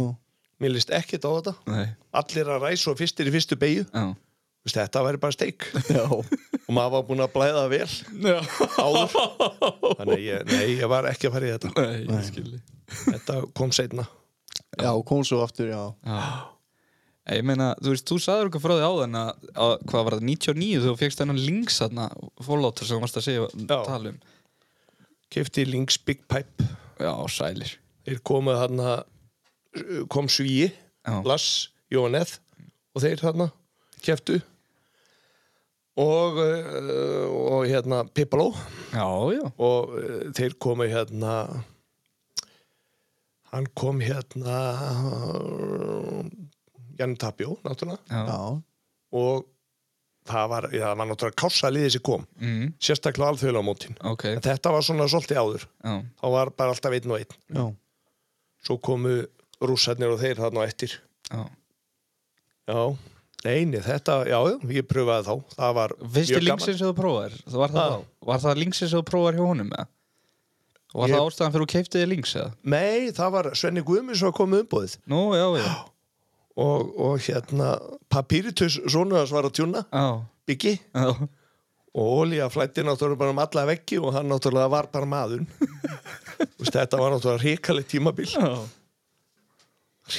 mér líst ekkert á þetta. Nei, allir að ræsa og fyrstir í fyrstu beigju já. Þetta væri bara steik. Og maður var búinn að blæða vel. Já, áður. Þannig ég, nei, ég var ekki að fara í þetta. Nei, þetta kom seinna. Já, kom svo aftur, já. Já. Ég meina, þú veist, þú sagður eitthvað frá því áðan að, að hvað var það, 99 þú fegst þennan links þarna fólóttur sem þú varst að segja Já. tala um kefti Lynx Big Pipe. Já, sælir. Þeir komu þarna kom Svíi. Lass Jóneth og þeir þarna keftu og, uh, og hérna Pippaló og uh, þeir komu hérna hann kom hérna Jan Tapjó náttúrulega. Já, Já, og það var, já, það var náttúrulega kássaliðið sem kom. Mm, sérstaklega alþjóðlega mótin. Ok. En þetta var svona svolítið áður. Já, þá var bara alltaf einn og einn. Já, svo komu rússarnir og þeir þarna á eftir. Já. Já, neini, þetta, já, ég pröfaði þá. Það var Fyrsti mjög linksinn sem þú prófaðir, það var það? Var það linksinn sem þú prófaðir hjá honum, eða? Og var Ég- það ástæðan fyrir þú keiptið þig links, eða? nei, það var Svenni Guðmunds sem kom umbúðið Nú, já, já og, og hérna Papiritus, svona þess var að tjúna Já, byggi já. Og Ólíja flætti náttúrulega bara um alla veggi og hann náttúrulega var bara maður Þú veist, þetta var náttúrulega ríkalegt tímabil. Já,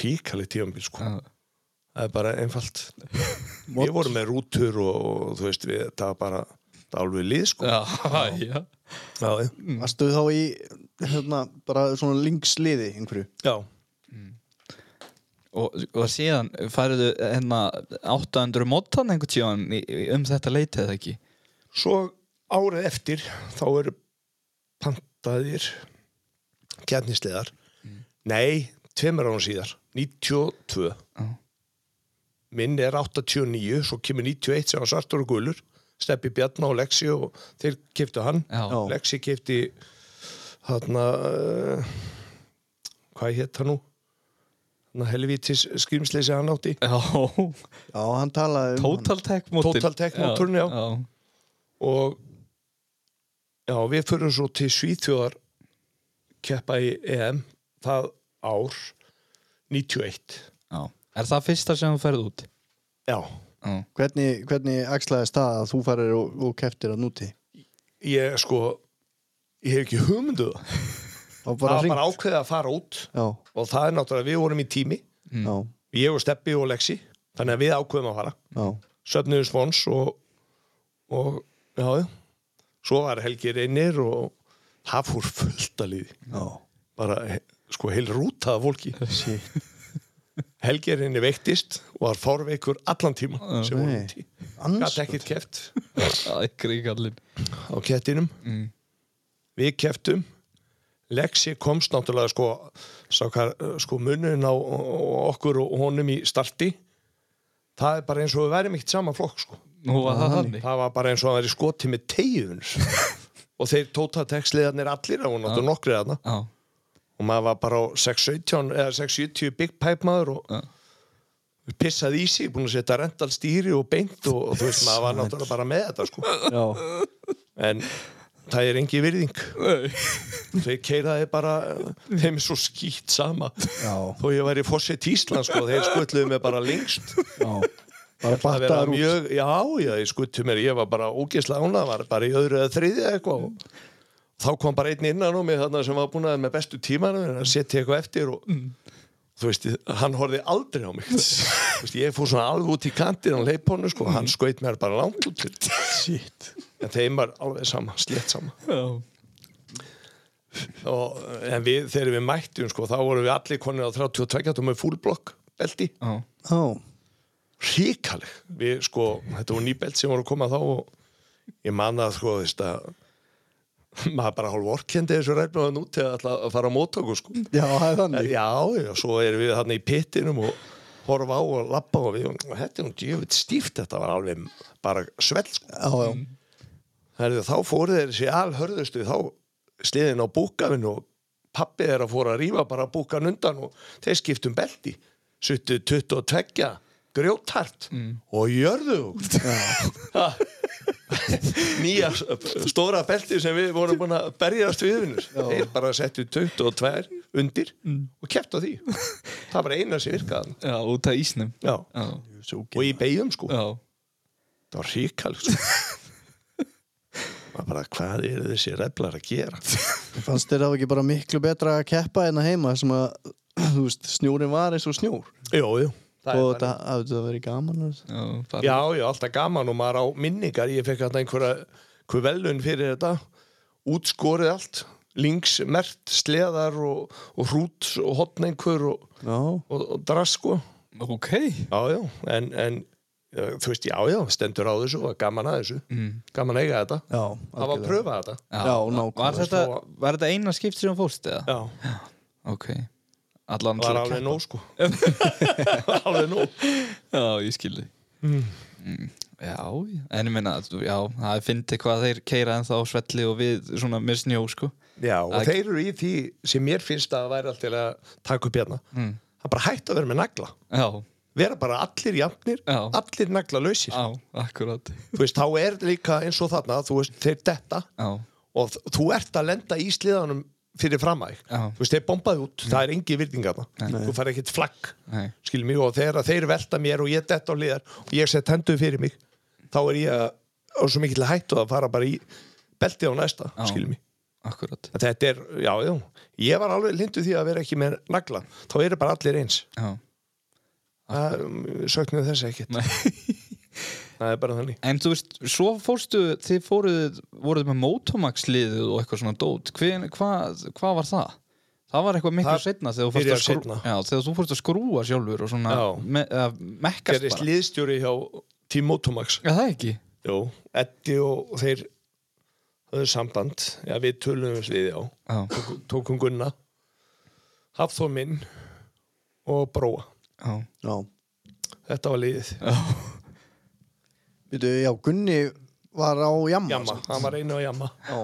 ríkalegt tímabil sko. Já, það er bara einfalt. Við vorum með rútur og, og þú veist við, það var bara það var alveg lið sko. Já, já. já, já. Varstu þá í hérna, bara svona linksliði einhverju? já. Og, og síðan færiðu hérna 800 mótan einhvern tíðan um þetta leitið eða ekki? svo árið eftir þá eru pantaðir kjarnisleðar nei, tveimur ánum síðar 92 Já. minn er 89 svo kemur 91 sem var svartur og gulur. Steppi Bjarná og Lexi og þeir keftu hann. Já. Lexi kefti þarna uh, hvað hétt hann nú helvítis skrimsleysi hann átti Já, Já, hann talaði um Total Tech mótin Total Tech mótorinn, já. já. og já, við förum svo til Svíþjóðar keppa í EM það ár 91 já. Er það fyrsta sem þú ferð út? já, Já, Hvernig, hvernig axlaðist það að þú farir og, og keftir að núti? ég sko ég hef ekki hugmyndu það var hringt? bara ákveðið að fara út. Já, og það er náttúrulega, við vorum í tími. Já, ég og Steppi og Lexi. Þannig að við ákveðum að fara. Já, söfniðum spons og, og já, já. Svo var Helgi reynir og það fór fullt að líði já. bara sko heil rútaða fólki. Helgi reynir veiktist og var fórveikur allan tíma sem voru úti Ans- gæti ekkert keft á kettinum. Mm. við keftum Lexi komst náttúrulega sko, sákar, sko munin á á okkur og honum í starti það er bara eins og við værim ekkert saman flokk sko. Nú var það það var bara eins og að væri skoti með tegjun og þeir tótateksliðarnir allir og náttúrulega nokkri þarna. Já, og maður var bara á 617 eða 670 Big Pipe maður og Já. pissaði í sig, búin að setja rental stýri og beint og, og þú veist, maður var náttúrulega bara með þetta sko. Já, en það er engi virðing. Þeir keiraði bara þeim er svo skýtt sama. Já, þó ég væri fórsett Ísland sko, þeir skutluðu mig bara lengst. Já. Bara mjög, já, já, ég skuttu mér. Ég var bara ógeðslega ánað, var bara í öðru eða þriði eitthvað. Og þá kom bara einn innan á mig þarna sem var búin að með bestu tímanum að setja eitthvað eftir og þú veist, hann horfði aldrei á mig þú veist, ég fór svona alveg út í kantin á leiponu, sko, hann skaut mér bara langt út Shit. en þeim var alveg sama, slétt sama. Já, og, en við, þegar við mættum, sko, þá vorum við allir konir á 32 tómið fullblokk belti, já, Já, ríkaleg við, sko, þetta voru nýbelt sem voru að koma þá og ég man að, sko, þú veist að maður bara hálf orkendi þessu ræfnaðan út til að fara á móttöku, sko. Já, það er þannig. Já, já, svo erum við þarna í pittinum og horfa á og lappa og við, og þetta er nú djöfitt stíft, þetta var alveg bara svell, sko. Já, já. Herðu, þá fóru þeir þessi alhörðustu, þá sliðin á búkafinn og pappi er að fóra að rífa bara búkan undan og þeir skiptum belti, suttu 22 grjótart og jörðu Ha. nýja stóra belti sem við vorum búin að berjast við vinnur þeir bara settu 22 undir og keppt á því. Það var eina sem virkaði. Já, út af ísnum. Já. Já, og í beigjum sko. Það var ríkal sko. bara hvað eru þessi reflar að gera? Fannst þér það ekki bara miklu betra að keppa en að heima sem að, veist, snjórin var eins og snjór? jú, jú, Það og þetta hafði þetta verið gaman Já, Já, já, alltaf gaman og maður á minningar. Ég fekk hérna einhverja hver velun fyrir þetta. Útskorið allt. Links, mert, sleðar og, og hrút og hotn einhver og, og, og drask sko. Ok. Já, já, en, en þú veist, já, já, stendur á þessu og gaman að þessu. Mm. gaman að eiga þetta. Já, Það var að pröfa þetta. Já, var þetta, var þetta eina skipt sem fórst eða? Já, ok allan var að alveg nóg sko. Alveg nóg. Já, ég skilði mm. já, en ég meina þú- já, það finnst hvað þeir keira en þá svelli og við svona með snjó sko. Já, og Það- þeir eru í því sem mér finnst að væri alltaf að taka upp hérna. Mm. Það bara hægt að vera með nagla. Já, Vera bara allir jafnir, Já. allir nagla lausir. Á, akkurat. Þú veist, þá er líka eins og þarna Þú veist, þeir detta já, og þú ert að lenda í sliðanum fyrir framæg. Þú veist, þeir bombaði út, það er engi virðing að það Þú fær ekkert flagg nei, mig og þegar þeir velta mér og ég dett á liðar og ég set henduð fyrir mig þá er ég að, á svo mikill hættu að fara bara í belti á næsta akkurat. En þetta er, já, já, ég var alveg lindu því að vera ekki með nagla. Þá eru bara allir eins. Já. það söknuðu þess ekkert. Nei. það er bara þannig. En þú veist, svo fórstu þið fóruð, voruð með Motomax liðið og eitthvað svona dót. Hvað, hvað var það? Það var eitthvað miklu Það setna þegar þú fórst að, skrú... já, þegar þú fórst að skrúa sjálfur og svona Já. me, mekkast bara. liðstjóri hjá Team Motomax. Já, það ekki? Jú, Eddi og þeir höfðu samband. Já, við tölum við já. Já, Tók- tókum Gunna Hafþór minn og Bróa. Já, já. þetta var liðið Býtu, já, Gunni var á Jamma Jamma, samt. hann var einu á Jamma Já,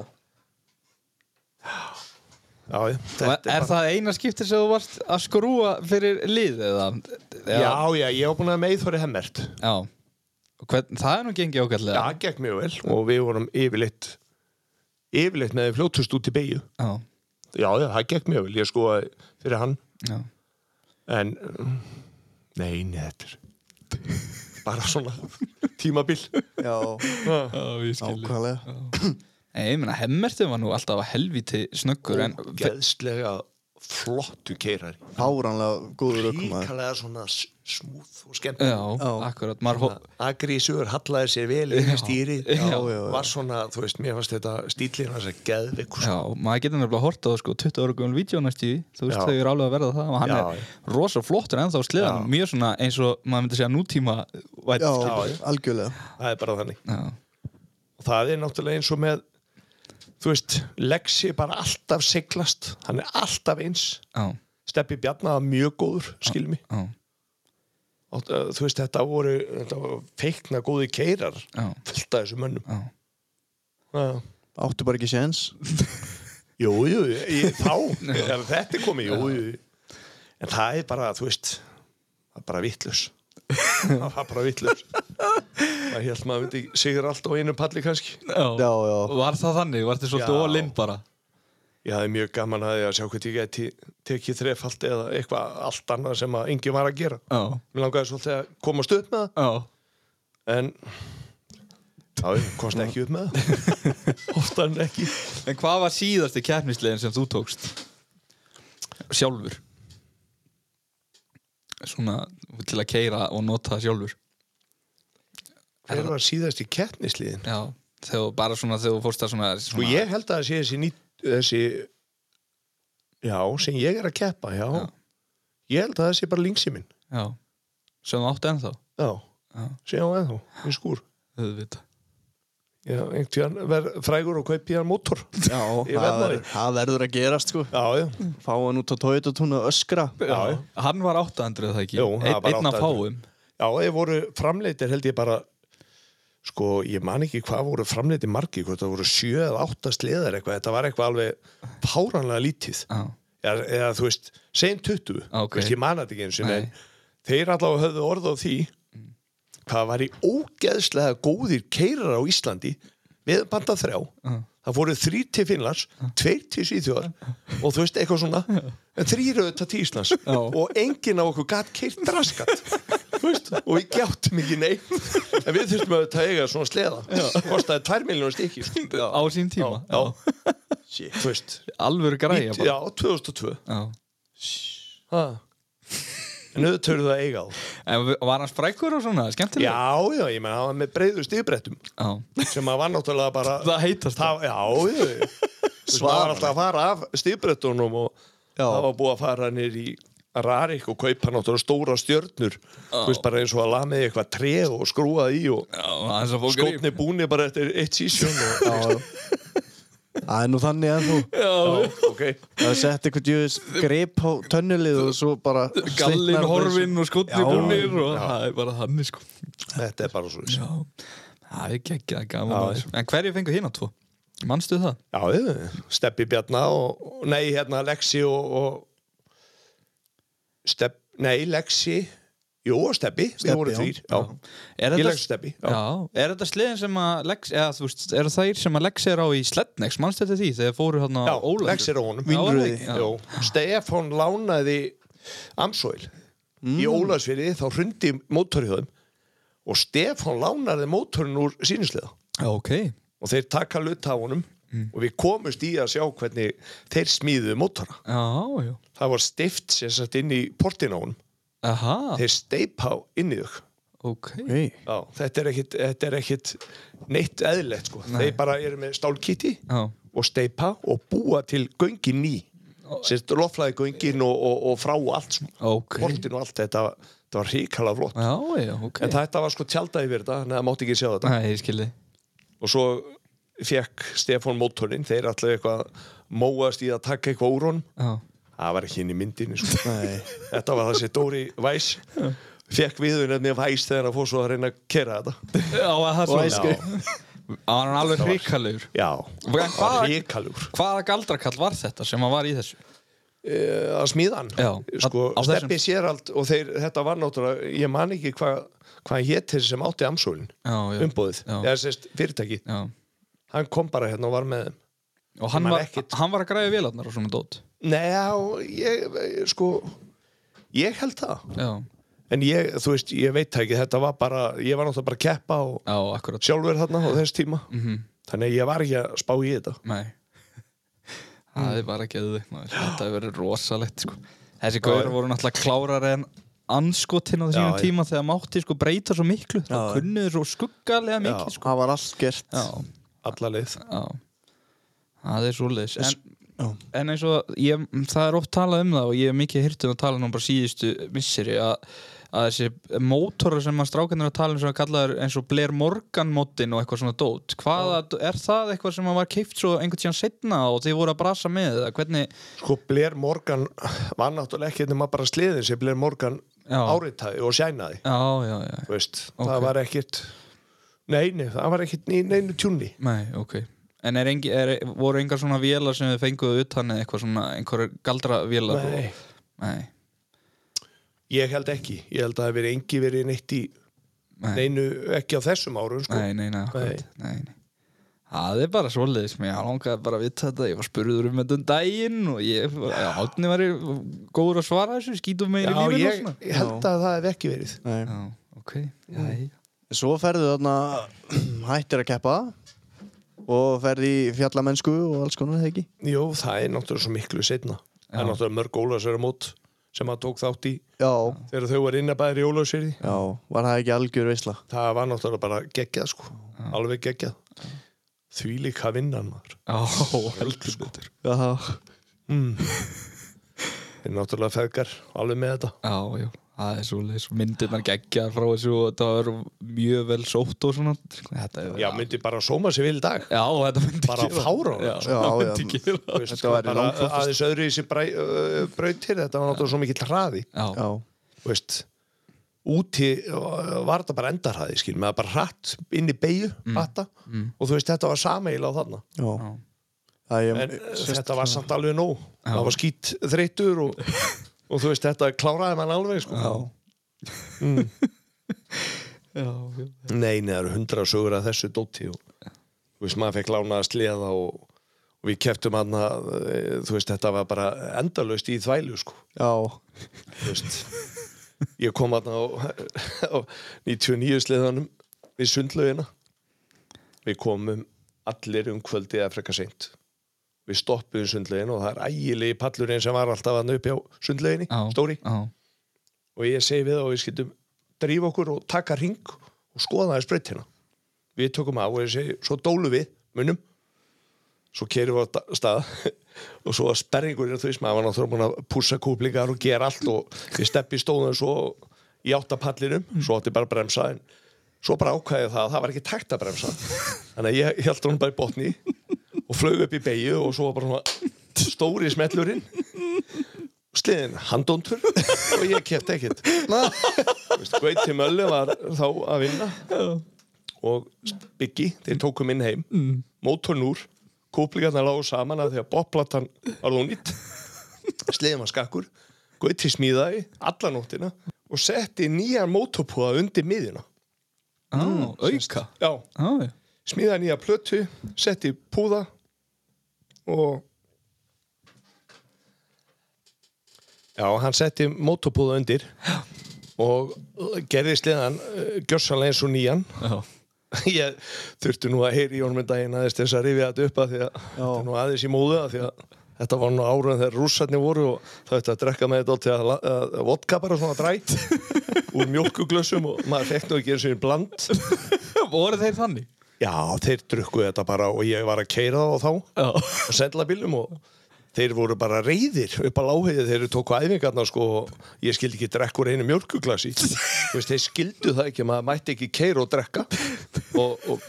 já, já, Er, er það eina skiptir sem þú varst að skrúa fyrir lið eða? já, já, ég var búin að með Þóri Hemmert Já. Og Hvern, það er nú gengið já, ágætlega. það gekk mjög vel og við vorum yfirleitt yfirleitt með fljótust út í beigju Já. já, já, það gekk mjög vel, ég sko fyrir hann Já. en um, nei, nei, þetta er bara svona tímabil. Já, Já, ég ákvæðlega Nei, ég meina, hemmertið var nú alltaf að helvíti snöggur en geðslega flottu keirari. Fáránlega góður ökumaður ríkalega svona smúð og skemmt Já, Já. akkurat, agrísur, hallaði sér vel í stýri Já, já, já. var svona, þú veist, mér fannst þetta stílinn hans að geðveikur Já, maður getur nefnilega hort á það, sko, 20 ára gömul í, þú veist, þau eru alveg að verða það og hann Já, er rosa flottur ennþá á sleðan, Já. mjög svona eins og maður myndi segja nútíma væt, Já, algjörlega. Það er bara þannig. Já, og það er náttúrulega eins og með þú veist, Lexi bara alltaf siglast, hann er alltaf eins. Já, Steppi Bjarnar var mjög góður, skilur mig. já, og uh, þú veist, þetta voru, þetta voru feikna góði keirar já, fullt af þessum mönnum. Áttu bara ekki séns? Jú, jú, ég, þá ef þetta er komið, jú, jú en það er bara, þú veist það er bara vittlus það er bara vittlus það held maður myndi sigur allt á einu palli kannski. Já, Já, já, Var það þannig? Var þetta svolítið Já. all-in bara? ég hafði mjög gaman að, því að sjá hvað ég geti tekið þrefalt eða eitthvað allt annað sem að enginn var að gera. Já, mér langaði svolítið að komast upp með það. Já, en já, ég komst ekki upp með það. Oftar en ekki. En hvað var síðasti keppnislegin sem þú tókst? Sjálfur? Svona til að keira og nota það sjálfur hver var síðast í keppnisliðin Já, þegar bara svona þegar þú fórst að svona, og svona Sko, ég held að það sé þessi, ný, þessi já, sem ég er að keppa já, Já. ég held að það sé bara linksi minn. Já, sem áttu ennþá. Já, Já, sé á ennþá, í skúr. Auðvitað. Já, einhvern tíðan verð frægur og kaupi hann mótor já Ég það, verð ver, það verður að gerast sko. Já, já, Fá hann út á Toyota túnu að öskra. Já, já. Hann var 800 það ekki? Jú, það Einn- var Einn af 800. fáum. Já, þeir voru framleitir held ég bara sko, ég man ekki hvað voru framleitir margi, hvort það voru sjö eða átta sleðar eitthvað, þetta var eitthvað alveg páranlega lítið. Já, eða, eða þú veist, segjum 20 Ok. þú veist, ég man þetta ekki eins og en þeir allavega höfðu orð á því hvað var í ógeðslega góðir keirar á Íslandi við banda þrjá. Það voru þrý til Finnlands, tveir til Svíþjóðar og þú veist, eitthvað svona. En þrýr auðvitað til Íslands. Og enginn á okkur gatt keirt draskat veist, og við gjáttum ekki neitt. En við þurftum að eiga svona sleða. Kostaði 2 miljónur stykki sko. á sín tíma. Alvöru græja já, 2002 Já, ha. en auðvitað eru það að eiga En var hann sprækur og svona, skemmtilega? Já, já, ég menn hann var með breiðu stíðbrettum sem að var náttúrulega bara Það heitast það, Já, Það var alltaf að fara af stíðbrettunum og það var búið að fara nýr í Rarik og kaupa náttúrulega stóra stjörnur. Þú veist bara eins og að laða með eitthvað tre og skrúa í og Já, að skótni búni bara eftir eitt sísjón og, Já, já. Það er nú þannig að þú Já, ok, Það er sett eitthvað djöðis grip á tönnulið og svo bara gallin horfin og skotni Já, búnir og já. það er bara þannig sko. Þetta er bara svo Já, það er geggjað gaman Já, maður. En hverju fengu hinn á tvo? Manstu það? Já, Steppi og nei, hérna Lexi og, og Stepp, nei, Lexi. Jú, og Steppi, Stebbi, við vorum Er ég þetta, legg Steppi er þetta sliðin sem að Lex, eða þú veist, er það þær sem að Lex er á í Slednex, manstu þetta því þegar fóru hann á Já, Ólandur? Lexi er á honum. Stefán lánaði Amsoil í Ólasfyrði þá hrundi mótor í þeim og Stefán lánaði mótorinn úr sínusliða Já, ok. Og þeir taka luta á honum og við komumst í að sjá hvernig þeir smíðuðu mótora Já, já. Það var stift sem satt inn í portin á honum Aha, þeir steipa inn í þau. Ok. Hey. Já, þetta er ekkit, þetta er ekkit neitt eðlilegt sko. þeir bara eru með stálkiti Já, og steipa og búa til göngin ný. Loflaði göngin og, og, og frá allt sko. ok. Portin og allt, þetta, þetta var ríkala flott. Já, já, ok. En þetta var sko tjaldað yfir þetta, en það mátti ekki sjá þetta. Nei, og svo fekk Stefán mótorinn, þeir allir eitthvað móast í að taka eitthvað úr honum. Já, það var ekki inn í myndinni sko. Þetta var þessi Dóri Væs fekk viðun með Væs þegar hann fór svo að reyna að kera þetta. Já það er var hann alveg hrikalegur. Já, ríkalur Hvaða galdrakall var þetta sem var í þessu? að smíðan Já, sko, Steppi sér allt og þeir, þetta var náttúrulega ég man ekki hvað hva hétt þessi sem átti amsólin Já, já. Umbóðið, Já. eða sérst fyrirtæki Já hann kom bara hérna og var með þeim. Og hann var, ekkit- hann var að græða vélarnar og svona dót? Nei, ég, sko ég held það. Já, en ég, þú veist, ég veit það ekki þetta var bara, ég var náttúrulega bara að keppa og já, sjálfur þarna á þess tíma. Mhm. þannig að ég var ekki að spá í þetta. Nei. Það er bara ekki að þau Þetta hefur verið rosalegt sko. Þessi gauður voru náttúrulega klárar en anskotinn á þessum Já, tíma þegar mátti sko breyta svo miklu. Þá Já. kunnuðu svo skuggalega mikið sko. Það var allt gert Já, alla leið. Já. Það er svoleiðis. En, Já. en eins og ég, það er oft talað um það og ég hef mikið hýrt um að tala nú bara síðustu misseri að, að þessi mótorar sem að strákarnir að tala um sem að kalla eins og Blair Morgan mótin og eitthvað svona dót. Hvaða, er það eitthvað sem að var keift svo einhvern tíðan setna og þið voru að brasa með hvernig, sko Blair Morgan var náttúrulega ekki nema bara sliðin sem Blair Morgan Já. áritaði og sjænaði já, já, já. Veist, Ok. það var ekkit nei, nei, það var ekkit í neinu tjúni Nei, ok. En er engi, er, voru engar svona vélar sem þið fenguðu utan eða eitthvað svona, einhverjar galdra vélar Nei. Nei, ég held ekki, ég held að það hefur engi verið neitt í nei, neinu ekki á þessum árum sko. nei, nei, nei, nei, nei. Það er bara svoleiðis. Mér langaði bara að vita þetta, ég var spurður um þetta um daginn og ég, já, hátni var ég góður að svara þessu, skítum mig í já, ég, ég held að það hef ekki verið. Nei. Já, ok, já, já Svo ferðu þarna hættir að keppa og ferði í fjallamennsku og alls konar, eða ekki? Jú, það er náttúrulega svo miklu setna það er Já. náttúrulega mörg ólagsverða mót sem að tók þátt í Já, þegar þau var innabæðir í ólagsverði já, var það ekki algjör veisla? það var náttúrulega bara geggjað sko. Alveg geggjað. Því líka vinnan maður. Já, heldur betur. Já, mm. þeir náttúrulega feðgar alveg með þetta. Já, já, það er svoleiðis myndirnar geggjar frá þessu og þetta var mjög vel sótt og svona Þetta er já, myndi bara sóma sig vil í dag Já, þetta myndi Bara Já, sko. það Já, myndi já. Þú veist, Þetta væri bara langflottast. aðeins öðru í sér brautir þetta var náttúrulega svo mikill hraði Já, já, Þú veist, úti var þetta bara endarhraði skil, með bara hratt inn í beigju mm. og þú veist, þetta var sameil á þarna já. Já. Það er, en þetta var samt alveg nóg það var skýtt þreytur og, og þú veist, þetta kláraði mann alveg sko. já, já, já. Nei, eru hundra sögur að þessu dóti og þú veist, maður fekk lána að sleða og, og við keftum hann að þú veist, þetta var bara endalaust í þvælu sko, já, þú veist ég kom hann á, á 99 sleðanum við sundlaugina. Við komum allir um kvöldi eða frekar seint við stoppuðum sundlaugin og það er ægilegi pallurinn sem var alltaf að upp á sundlauginni, Já, stóri. Já, og ég segi við að við skildum drífa okkur og taka ring og skoða það sprautina við tökum af og ég segi, svo dólu við munum svo kerum við á sta- stað og svo að sperringurinn þú veist maður var náttúrulega búin að pússa kúplingar og gera allt og við steppi stóðum svo í áttapallinum, svo átti bara að bremsa en svo bara ákvæði það að það var ekki takt að bremsa. Þannig að ég held hún bara í botni og flög upp í beigju og svo var bara svona stóri smellurinn. Sliðin handóntur og ég kæft ekkert. Gauti Mölli var þá að vinna og Biggi, þeir tókum inn heim. Mm. mótorn úr, kúplingarna lágu saman að því að bopplatan var lónýtt sliðin var skakkur. Gauti smíðaði alla nóttina og setti nýja mótorpúða undir miðjuna. Á, auka. Já, já. smíðaði nýja plötu setti púða og já, hann setti mótorpúða undir og gerði sliðan uh, gjörsanlega eins og nýjan Já. ég þurfti nú að heyri í honum en daginn aðeins þess að rifja þetta upp að því að þetta er nú aðeins í móðu að því að þetta var nú áraðin þegar rússarnir voru og það ætti að drekka með þetta til að, að, að vodka bara svona drætt úr mjólkuglössum og maður fekk nú ekki eins og einn bland Voru þeir þannig? Já, þeir drukku þetta bara og ég var að keira það á þá Já. og sendla bílum og þeir voru bara reyðir upp á láheiði þeir eru tóku æfingarna sko og ég skildi ekki drekka úr einu mjölkuglasi veist, þeir skildu það ekki, maður mætti ekki keira og drekka og, og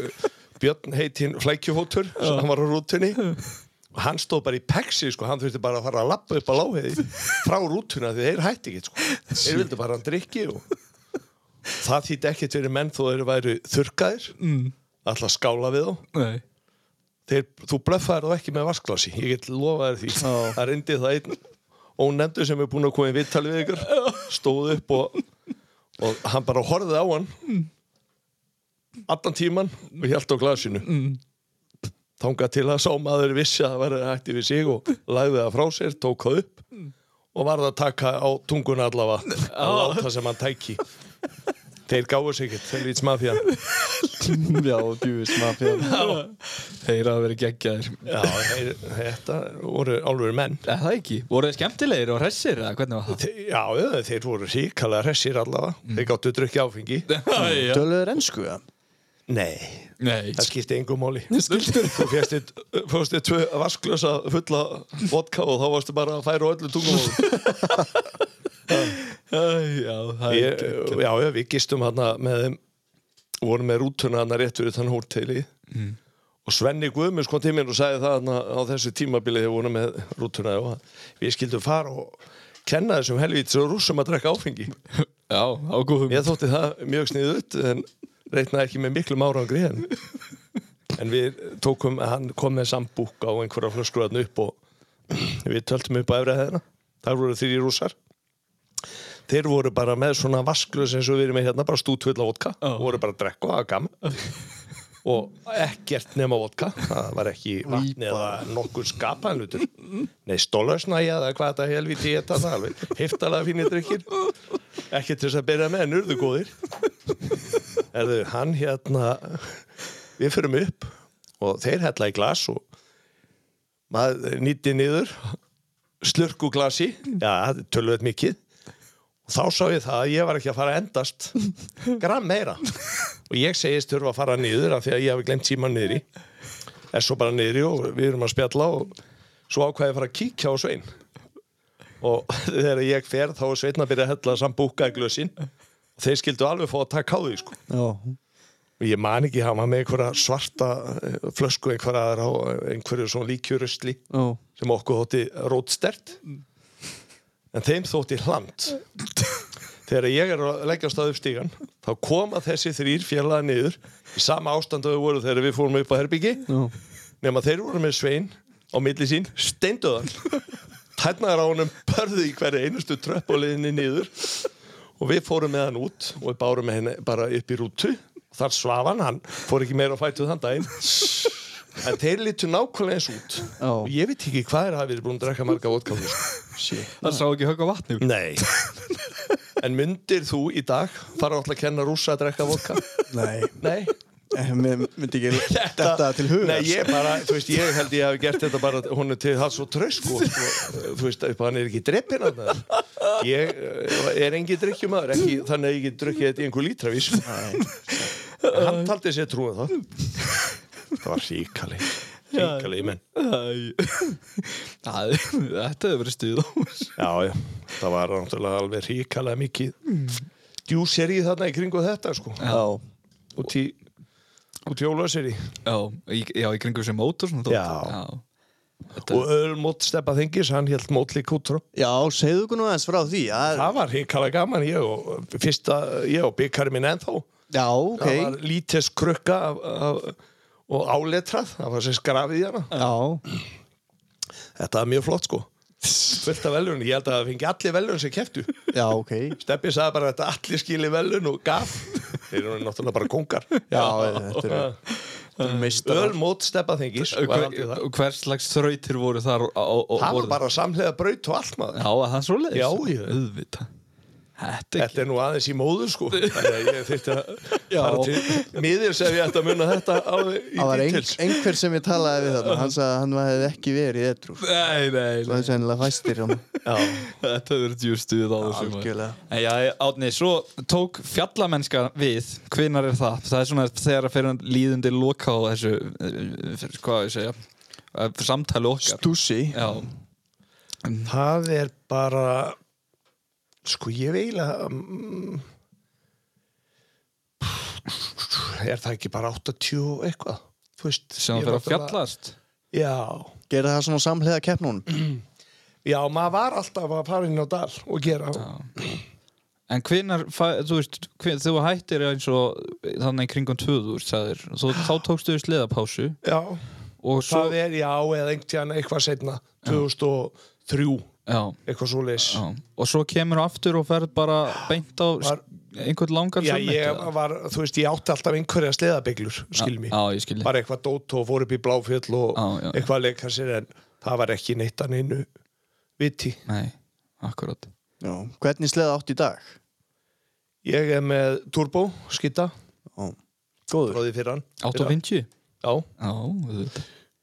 Björn heitinn flækjuhóttur hann var á rútunni og hann stóð bara í pexi sko, hann þurfti bara að fara að lappa upp á láheiði frá rútuna því þeir hætti ekki sko. þeir vildu bara að drikki og það þýtti ekkert fyrir menn þó þeir væru þurrkaðir mm. Alltaf skála við þá. Nei. Þeir, þú blöffaðir þá ekki með vasklasi ég get lofaðir því. Það reyndi það einn ónefndur sem er búin að koma í vittali við ykkur. Stóð upp og, og hann bara horfði á hann allan tíman og hjælt á glasinu. Mm. þangað til að sá maður vissi að það verði hætti við sig og lagði það frá sér, tók það upp og varði að taka á tunguna allavega. Að láta sem hann tæki þeir gáðu sig ekkert, þeir lít smafjan Já, djúvis mafían Þeir hafa verið geggjaðir. Já, þeir, þetta voru álfur menn. Er það ekki? Voru þeir skemmtilegir og hressir það? Já, þeir voru ríkalega hressir allavega. Þeir gáttu drukki áfengi. Já. Töluður ennsku, ja? Nei, Nei. Það skipti engum máli. Þú fórstu tvö vasklösa fulla vodka og þá varstu bara að færa öllu tungumálum Já, Ég- Já, já, við gistum hérna með þeim vorum með rútuna hérna rétt fyrir þann hóteli og Svenni Guðmus kom til mér og sagði það hérna á þessu tímabili þegar við vorum með rútuna og við skildum fara og kenna þessum helvítis og rússum að drekka áfengi. Já, á góðum. Ég þótti það mjög sniðut en reiknaði ekki með miklum árangri en, en við tókum hann kom með sambúk á einhverja flöskur upp og við töltum upp á efri hæðina. Þar voru þrjir rússar þeir voru bara með svona vasklus eins og við erum með hérna, bara stútfull á vodka. Og voru bara að drekka og það var gaman. Og ekkert nema vodka. Það var ekki vatni eða nokkur skapaðan hlutur. Nei, stólarsnæja eða hvað þetta helviti ég þetta alveg heftalega fínir drikkir. Ekki til þess að byrja með en urðu góðir. Erðu, hann hérna við fyrum upp og þeir hella í glas og maður nýtti niður slurku glasi. Já, tölvöld mikið og þá sá ég það að ég var ekki að fara að endast gram meira. Og ég segist þurfa að fara niður af því að ég hafi glemt síma niður í er svo bara niður í og við erum að spjalla og svo ákvæði að fara að kíkja á Svein. Og þegar ég fer þá er Svein að byrja að hella sambúka í glösin. Og þeir skildu alveg fá að taka á því sko. Og ég man ekki hafa með einhverja svarta eh, flösku einhverja einhverju svona líkjurustli sem okkur þótti rótstert en þeim þótti hland þegar ég er að leggja stað upp stígan þá koma þessi þrýr fjarlaða niður í sama ástandu þau voru þegar við fórum upp á herbyggi nema þeir voru með svein á milli sín steinduðan tætnaður á honum börðu í hverju einustu tröpp og liðinni niður. Og við fórum með hann út og við bárum með henni bara upp í rútu. Þar svaf hann, hann fór ekki meira að fætu þann daginn. En þeir lítu nákvæmlega eins út. Já. og ég veit ekki hvað er að hafa verið búin að drekka marga vodkáður Það sá ekki högg á vatni. Nei. En myndir þú í dag fara alltaf að kenna rússa að drekka vodka? nei. Nei? Eh, Mér myndi ekki þetta til huga Nei, ég bara, þú veist, ég held ég hafi gert þetta bara hún er til það svo trösk og, sko, þú veist, hann er ekki dreppin að það ég eh, er engi drikkjumæður ekki þannig að ég get drukkið þetta í einhver lítravís hann taldi sér trúið það. Það var ríkali ríkali menn. Þetta hefur verið stuð já, já, það var náttúrulega alveg ríkalega mikið djúser í þarna í kringu þetta sko. Já, út í út í ólösir í Já, já, í kringum sem mótor svona, Já. já. Þetta, og Ölmót Steppa Þingis, hann held mót líka út frá. Já segðu nú aðeins frá því Það er- það var ríkalega gaman ég og fyrsta, ég og byggari minn ennþá. Já, ok. Það var lítist krukka af, af, og áletrað, það var sem skrafið í hana. Já, þetta var mjög flott sko. Fullt af velun, ég held að það fengi allir velun sem keftu já, ok. Steppi sagði bara að þetta allir skili velun og gaf. Þeir eru náttúrulega bara kongar Já, þetta er, er Ölmót Steppa Þingis var hver, slags þrautir voru þar og, og, og, það var voru, bara samlega braut og allt maður. Já, að það svo leiðis Já, já. Auðvitað Þetta er Þetta er nú aðeins í móður sko. Þannig að ég þyrfti að Já. fara til miður sem ég ætti að munna þetta í Það var ein, einhver sem ég talaði við þarna. Hann sagði að hann hefði ekki verið í edru Svo Nei, nei, það nei er sennilega fæstir hann Já, Þetta hefur verið djúr stuð á þessu maður. Algjörlega. En já, Átni, svo tók fjallamennska við, hvenar er það? Það er svona þegar að fyrir líðundi loka á þessu, eh, hvað á ég segja, eh, samtali okkar. Stúsi. Já, það er bara sko ég veila um, er það ekki bara 80 og eitthvað? Sem það fyrir að fjallast. Já, Gerði það svona samhliða keppnunum? Já, maður var alltaf að fara inn á dal og gera. En hvenar, fæ- þú veist, þegar þú hættir eins og þannig í kringum 2000, sagðir, þú, þá tókstu við sleðapásu Já, og svo, það er já eða einhvern eitthvað setna 2003, já, eitthvað svo leis já, og svo kemur aftur og ferð bara beint á Var- einhvern langar Já, summit, ég var, þú veist, ég átti alltaf einhverja sleðabeglur, skil mér. Já, ég skilji. Bara eitthvað dót og fór upp í bláfjöll og Já, já. eitthvað að leika sér en það var ekki neitt að neinu viti. Nei, akkurat. Já, hvernig sleða átt í dag? Ég er með turbo, skitta, Já, góður fróði fyrir hann. 850? Já, Já.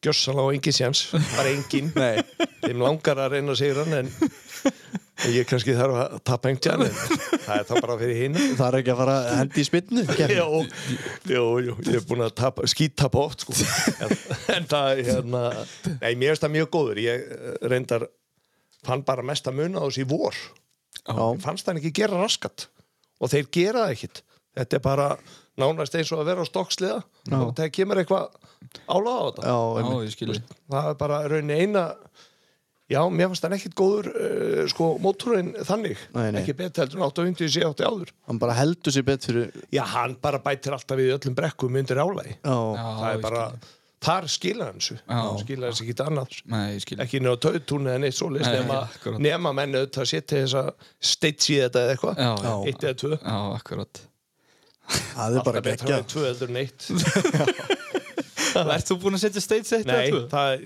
Gjössalega og engin séns, bara engin. Nei, Þeim langar að reyna að segja hann en ég kannski þarf að tapa einhvern en það er þá bara fyrir hinn. það er ekki að fara að hendi í spynnu Jó, jú, jú, ég er búin að tapa, skíttapa oft sko. en, en það er hérna nei, mér finnst það mjög góður ég eh, reyndar fann bara mest að muna á þessi vor Já, fannst það ekki gera raskat og þeir gera það ekkit þetta er bara nánast eins og að vera á stokksliða Já. og það kemur eitthvað álaga á þetta? Já, Já, það er bara raunin eina já, mér fannst það ekkit góður uh, sko, mótorinn þannig. Nei, nei. ekki betur heldur en 850 sé átti áður. Hann bara heldur sér bett fyrir já, hann bara bætir alltaf við öllum brekkum undir álægi Já, það er bara, þar skila hann þessu. Já. skila hans ekki annað. Nei, ekki nefn á tautúni eða neitt Nei, nema, akkurat. nema menn auðvitað setja þess að steitsi þetta eða eitthvað. Eitt eða tvö. Já, akkurat. það er bara Alltaf betra að tvö heldur en Ert þú búin að setja stage set Nei, það,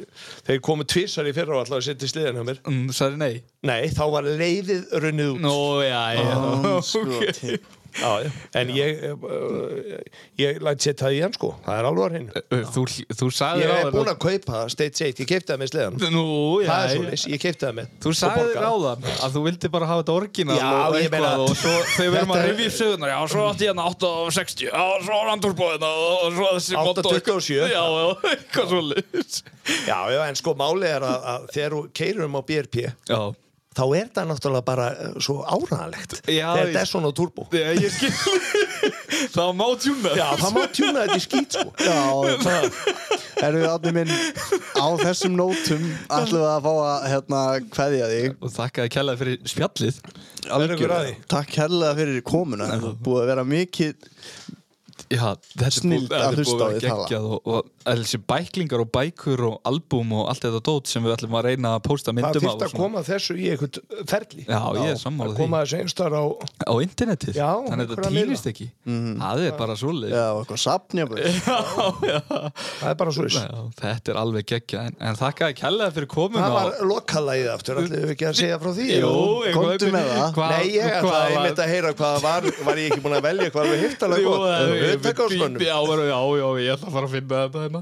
þeir komu tvisar í fyrra og alltaf að setja sliðan hjá mér Mm, Særi nei. Nei, þá var leiðið runnið út Nú, já, já. Já, já. En ég uh, ég læt setja það í hann sko Það er alveg að reyna Þú, þú Ég er búin að kaupa State 8, ég keipti það með sliðan Nú, já. Það er já. svo ég keipti það með Þú sagði ráðan að þú vildi bara hafa þetta orginal Já, og ég eitthvað meina- og svo þegar við erum að í sögurnar, já, svo átti ég hérna 860, já, svo var hann turbóðina og svo þessi 827. Já, já, eitthvað svo liðs. Já, já, en sko máli er að, að þegar þú keirum á BRP Já, þá er það náttúrulega bara uh, svo áræðanlegt Já, þegar ég- þetta er svona turbo ég, ég skil, það má tjúna. Já, það má tjúna þetta í skít sko Já, erum við átni minn á þessum nótum ætlum við að fá að hérna kveðja þig Og þakkaði kjallaði fyrir spjallið. að því? Takk kærlega fyrir komuna Það búið að vera mikið Já, þetta er búið- að á að geggjað og, og þessi bæklingar og bækur og albúm og allt þetta dót sem við ætlum að reyna að pósta Það myndum af. þurfti og að koma þessu í einhvern ferli Já, ég er sammála að því. koma þessu einstar á Á internetið. Já, Þannig að þetta týnist ekki. Það er bara svoleið. Já, eitthvað sapnja það er bara svo þess Já, þetta er alveg geggja en, en þakkaði kjallaði fyrir komin Það var lokalægið aftur, ætlum við ekki að segja frá því komdu með það. Nei, ég ætlaði taka á spönnum Já, já, ég ætla að fara að finna þetta hérna.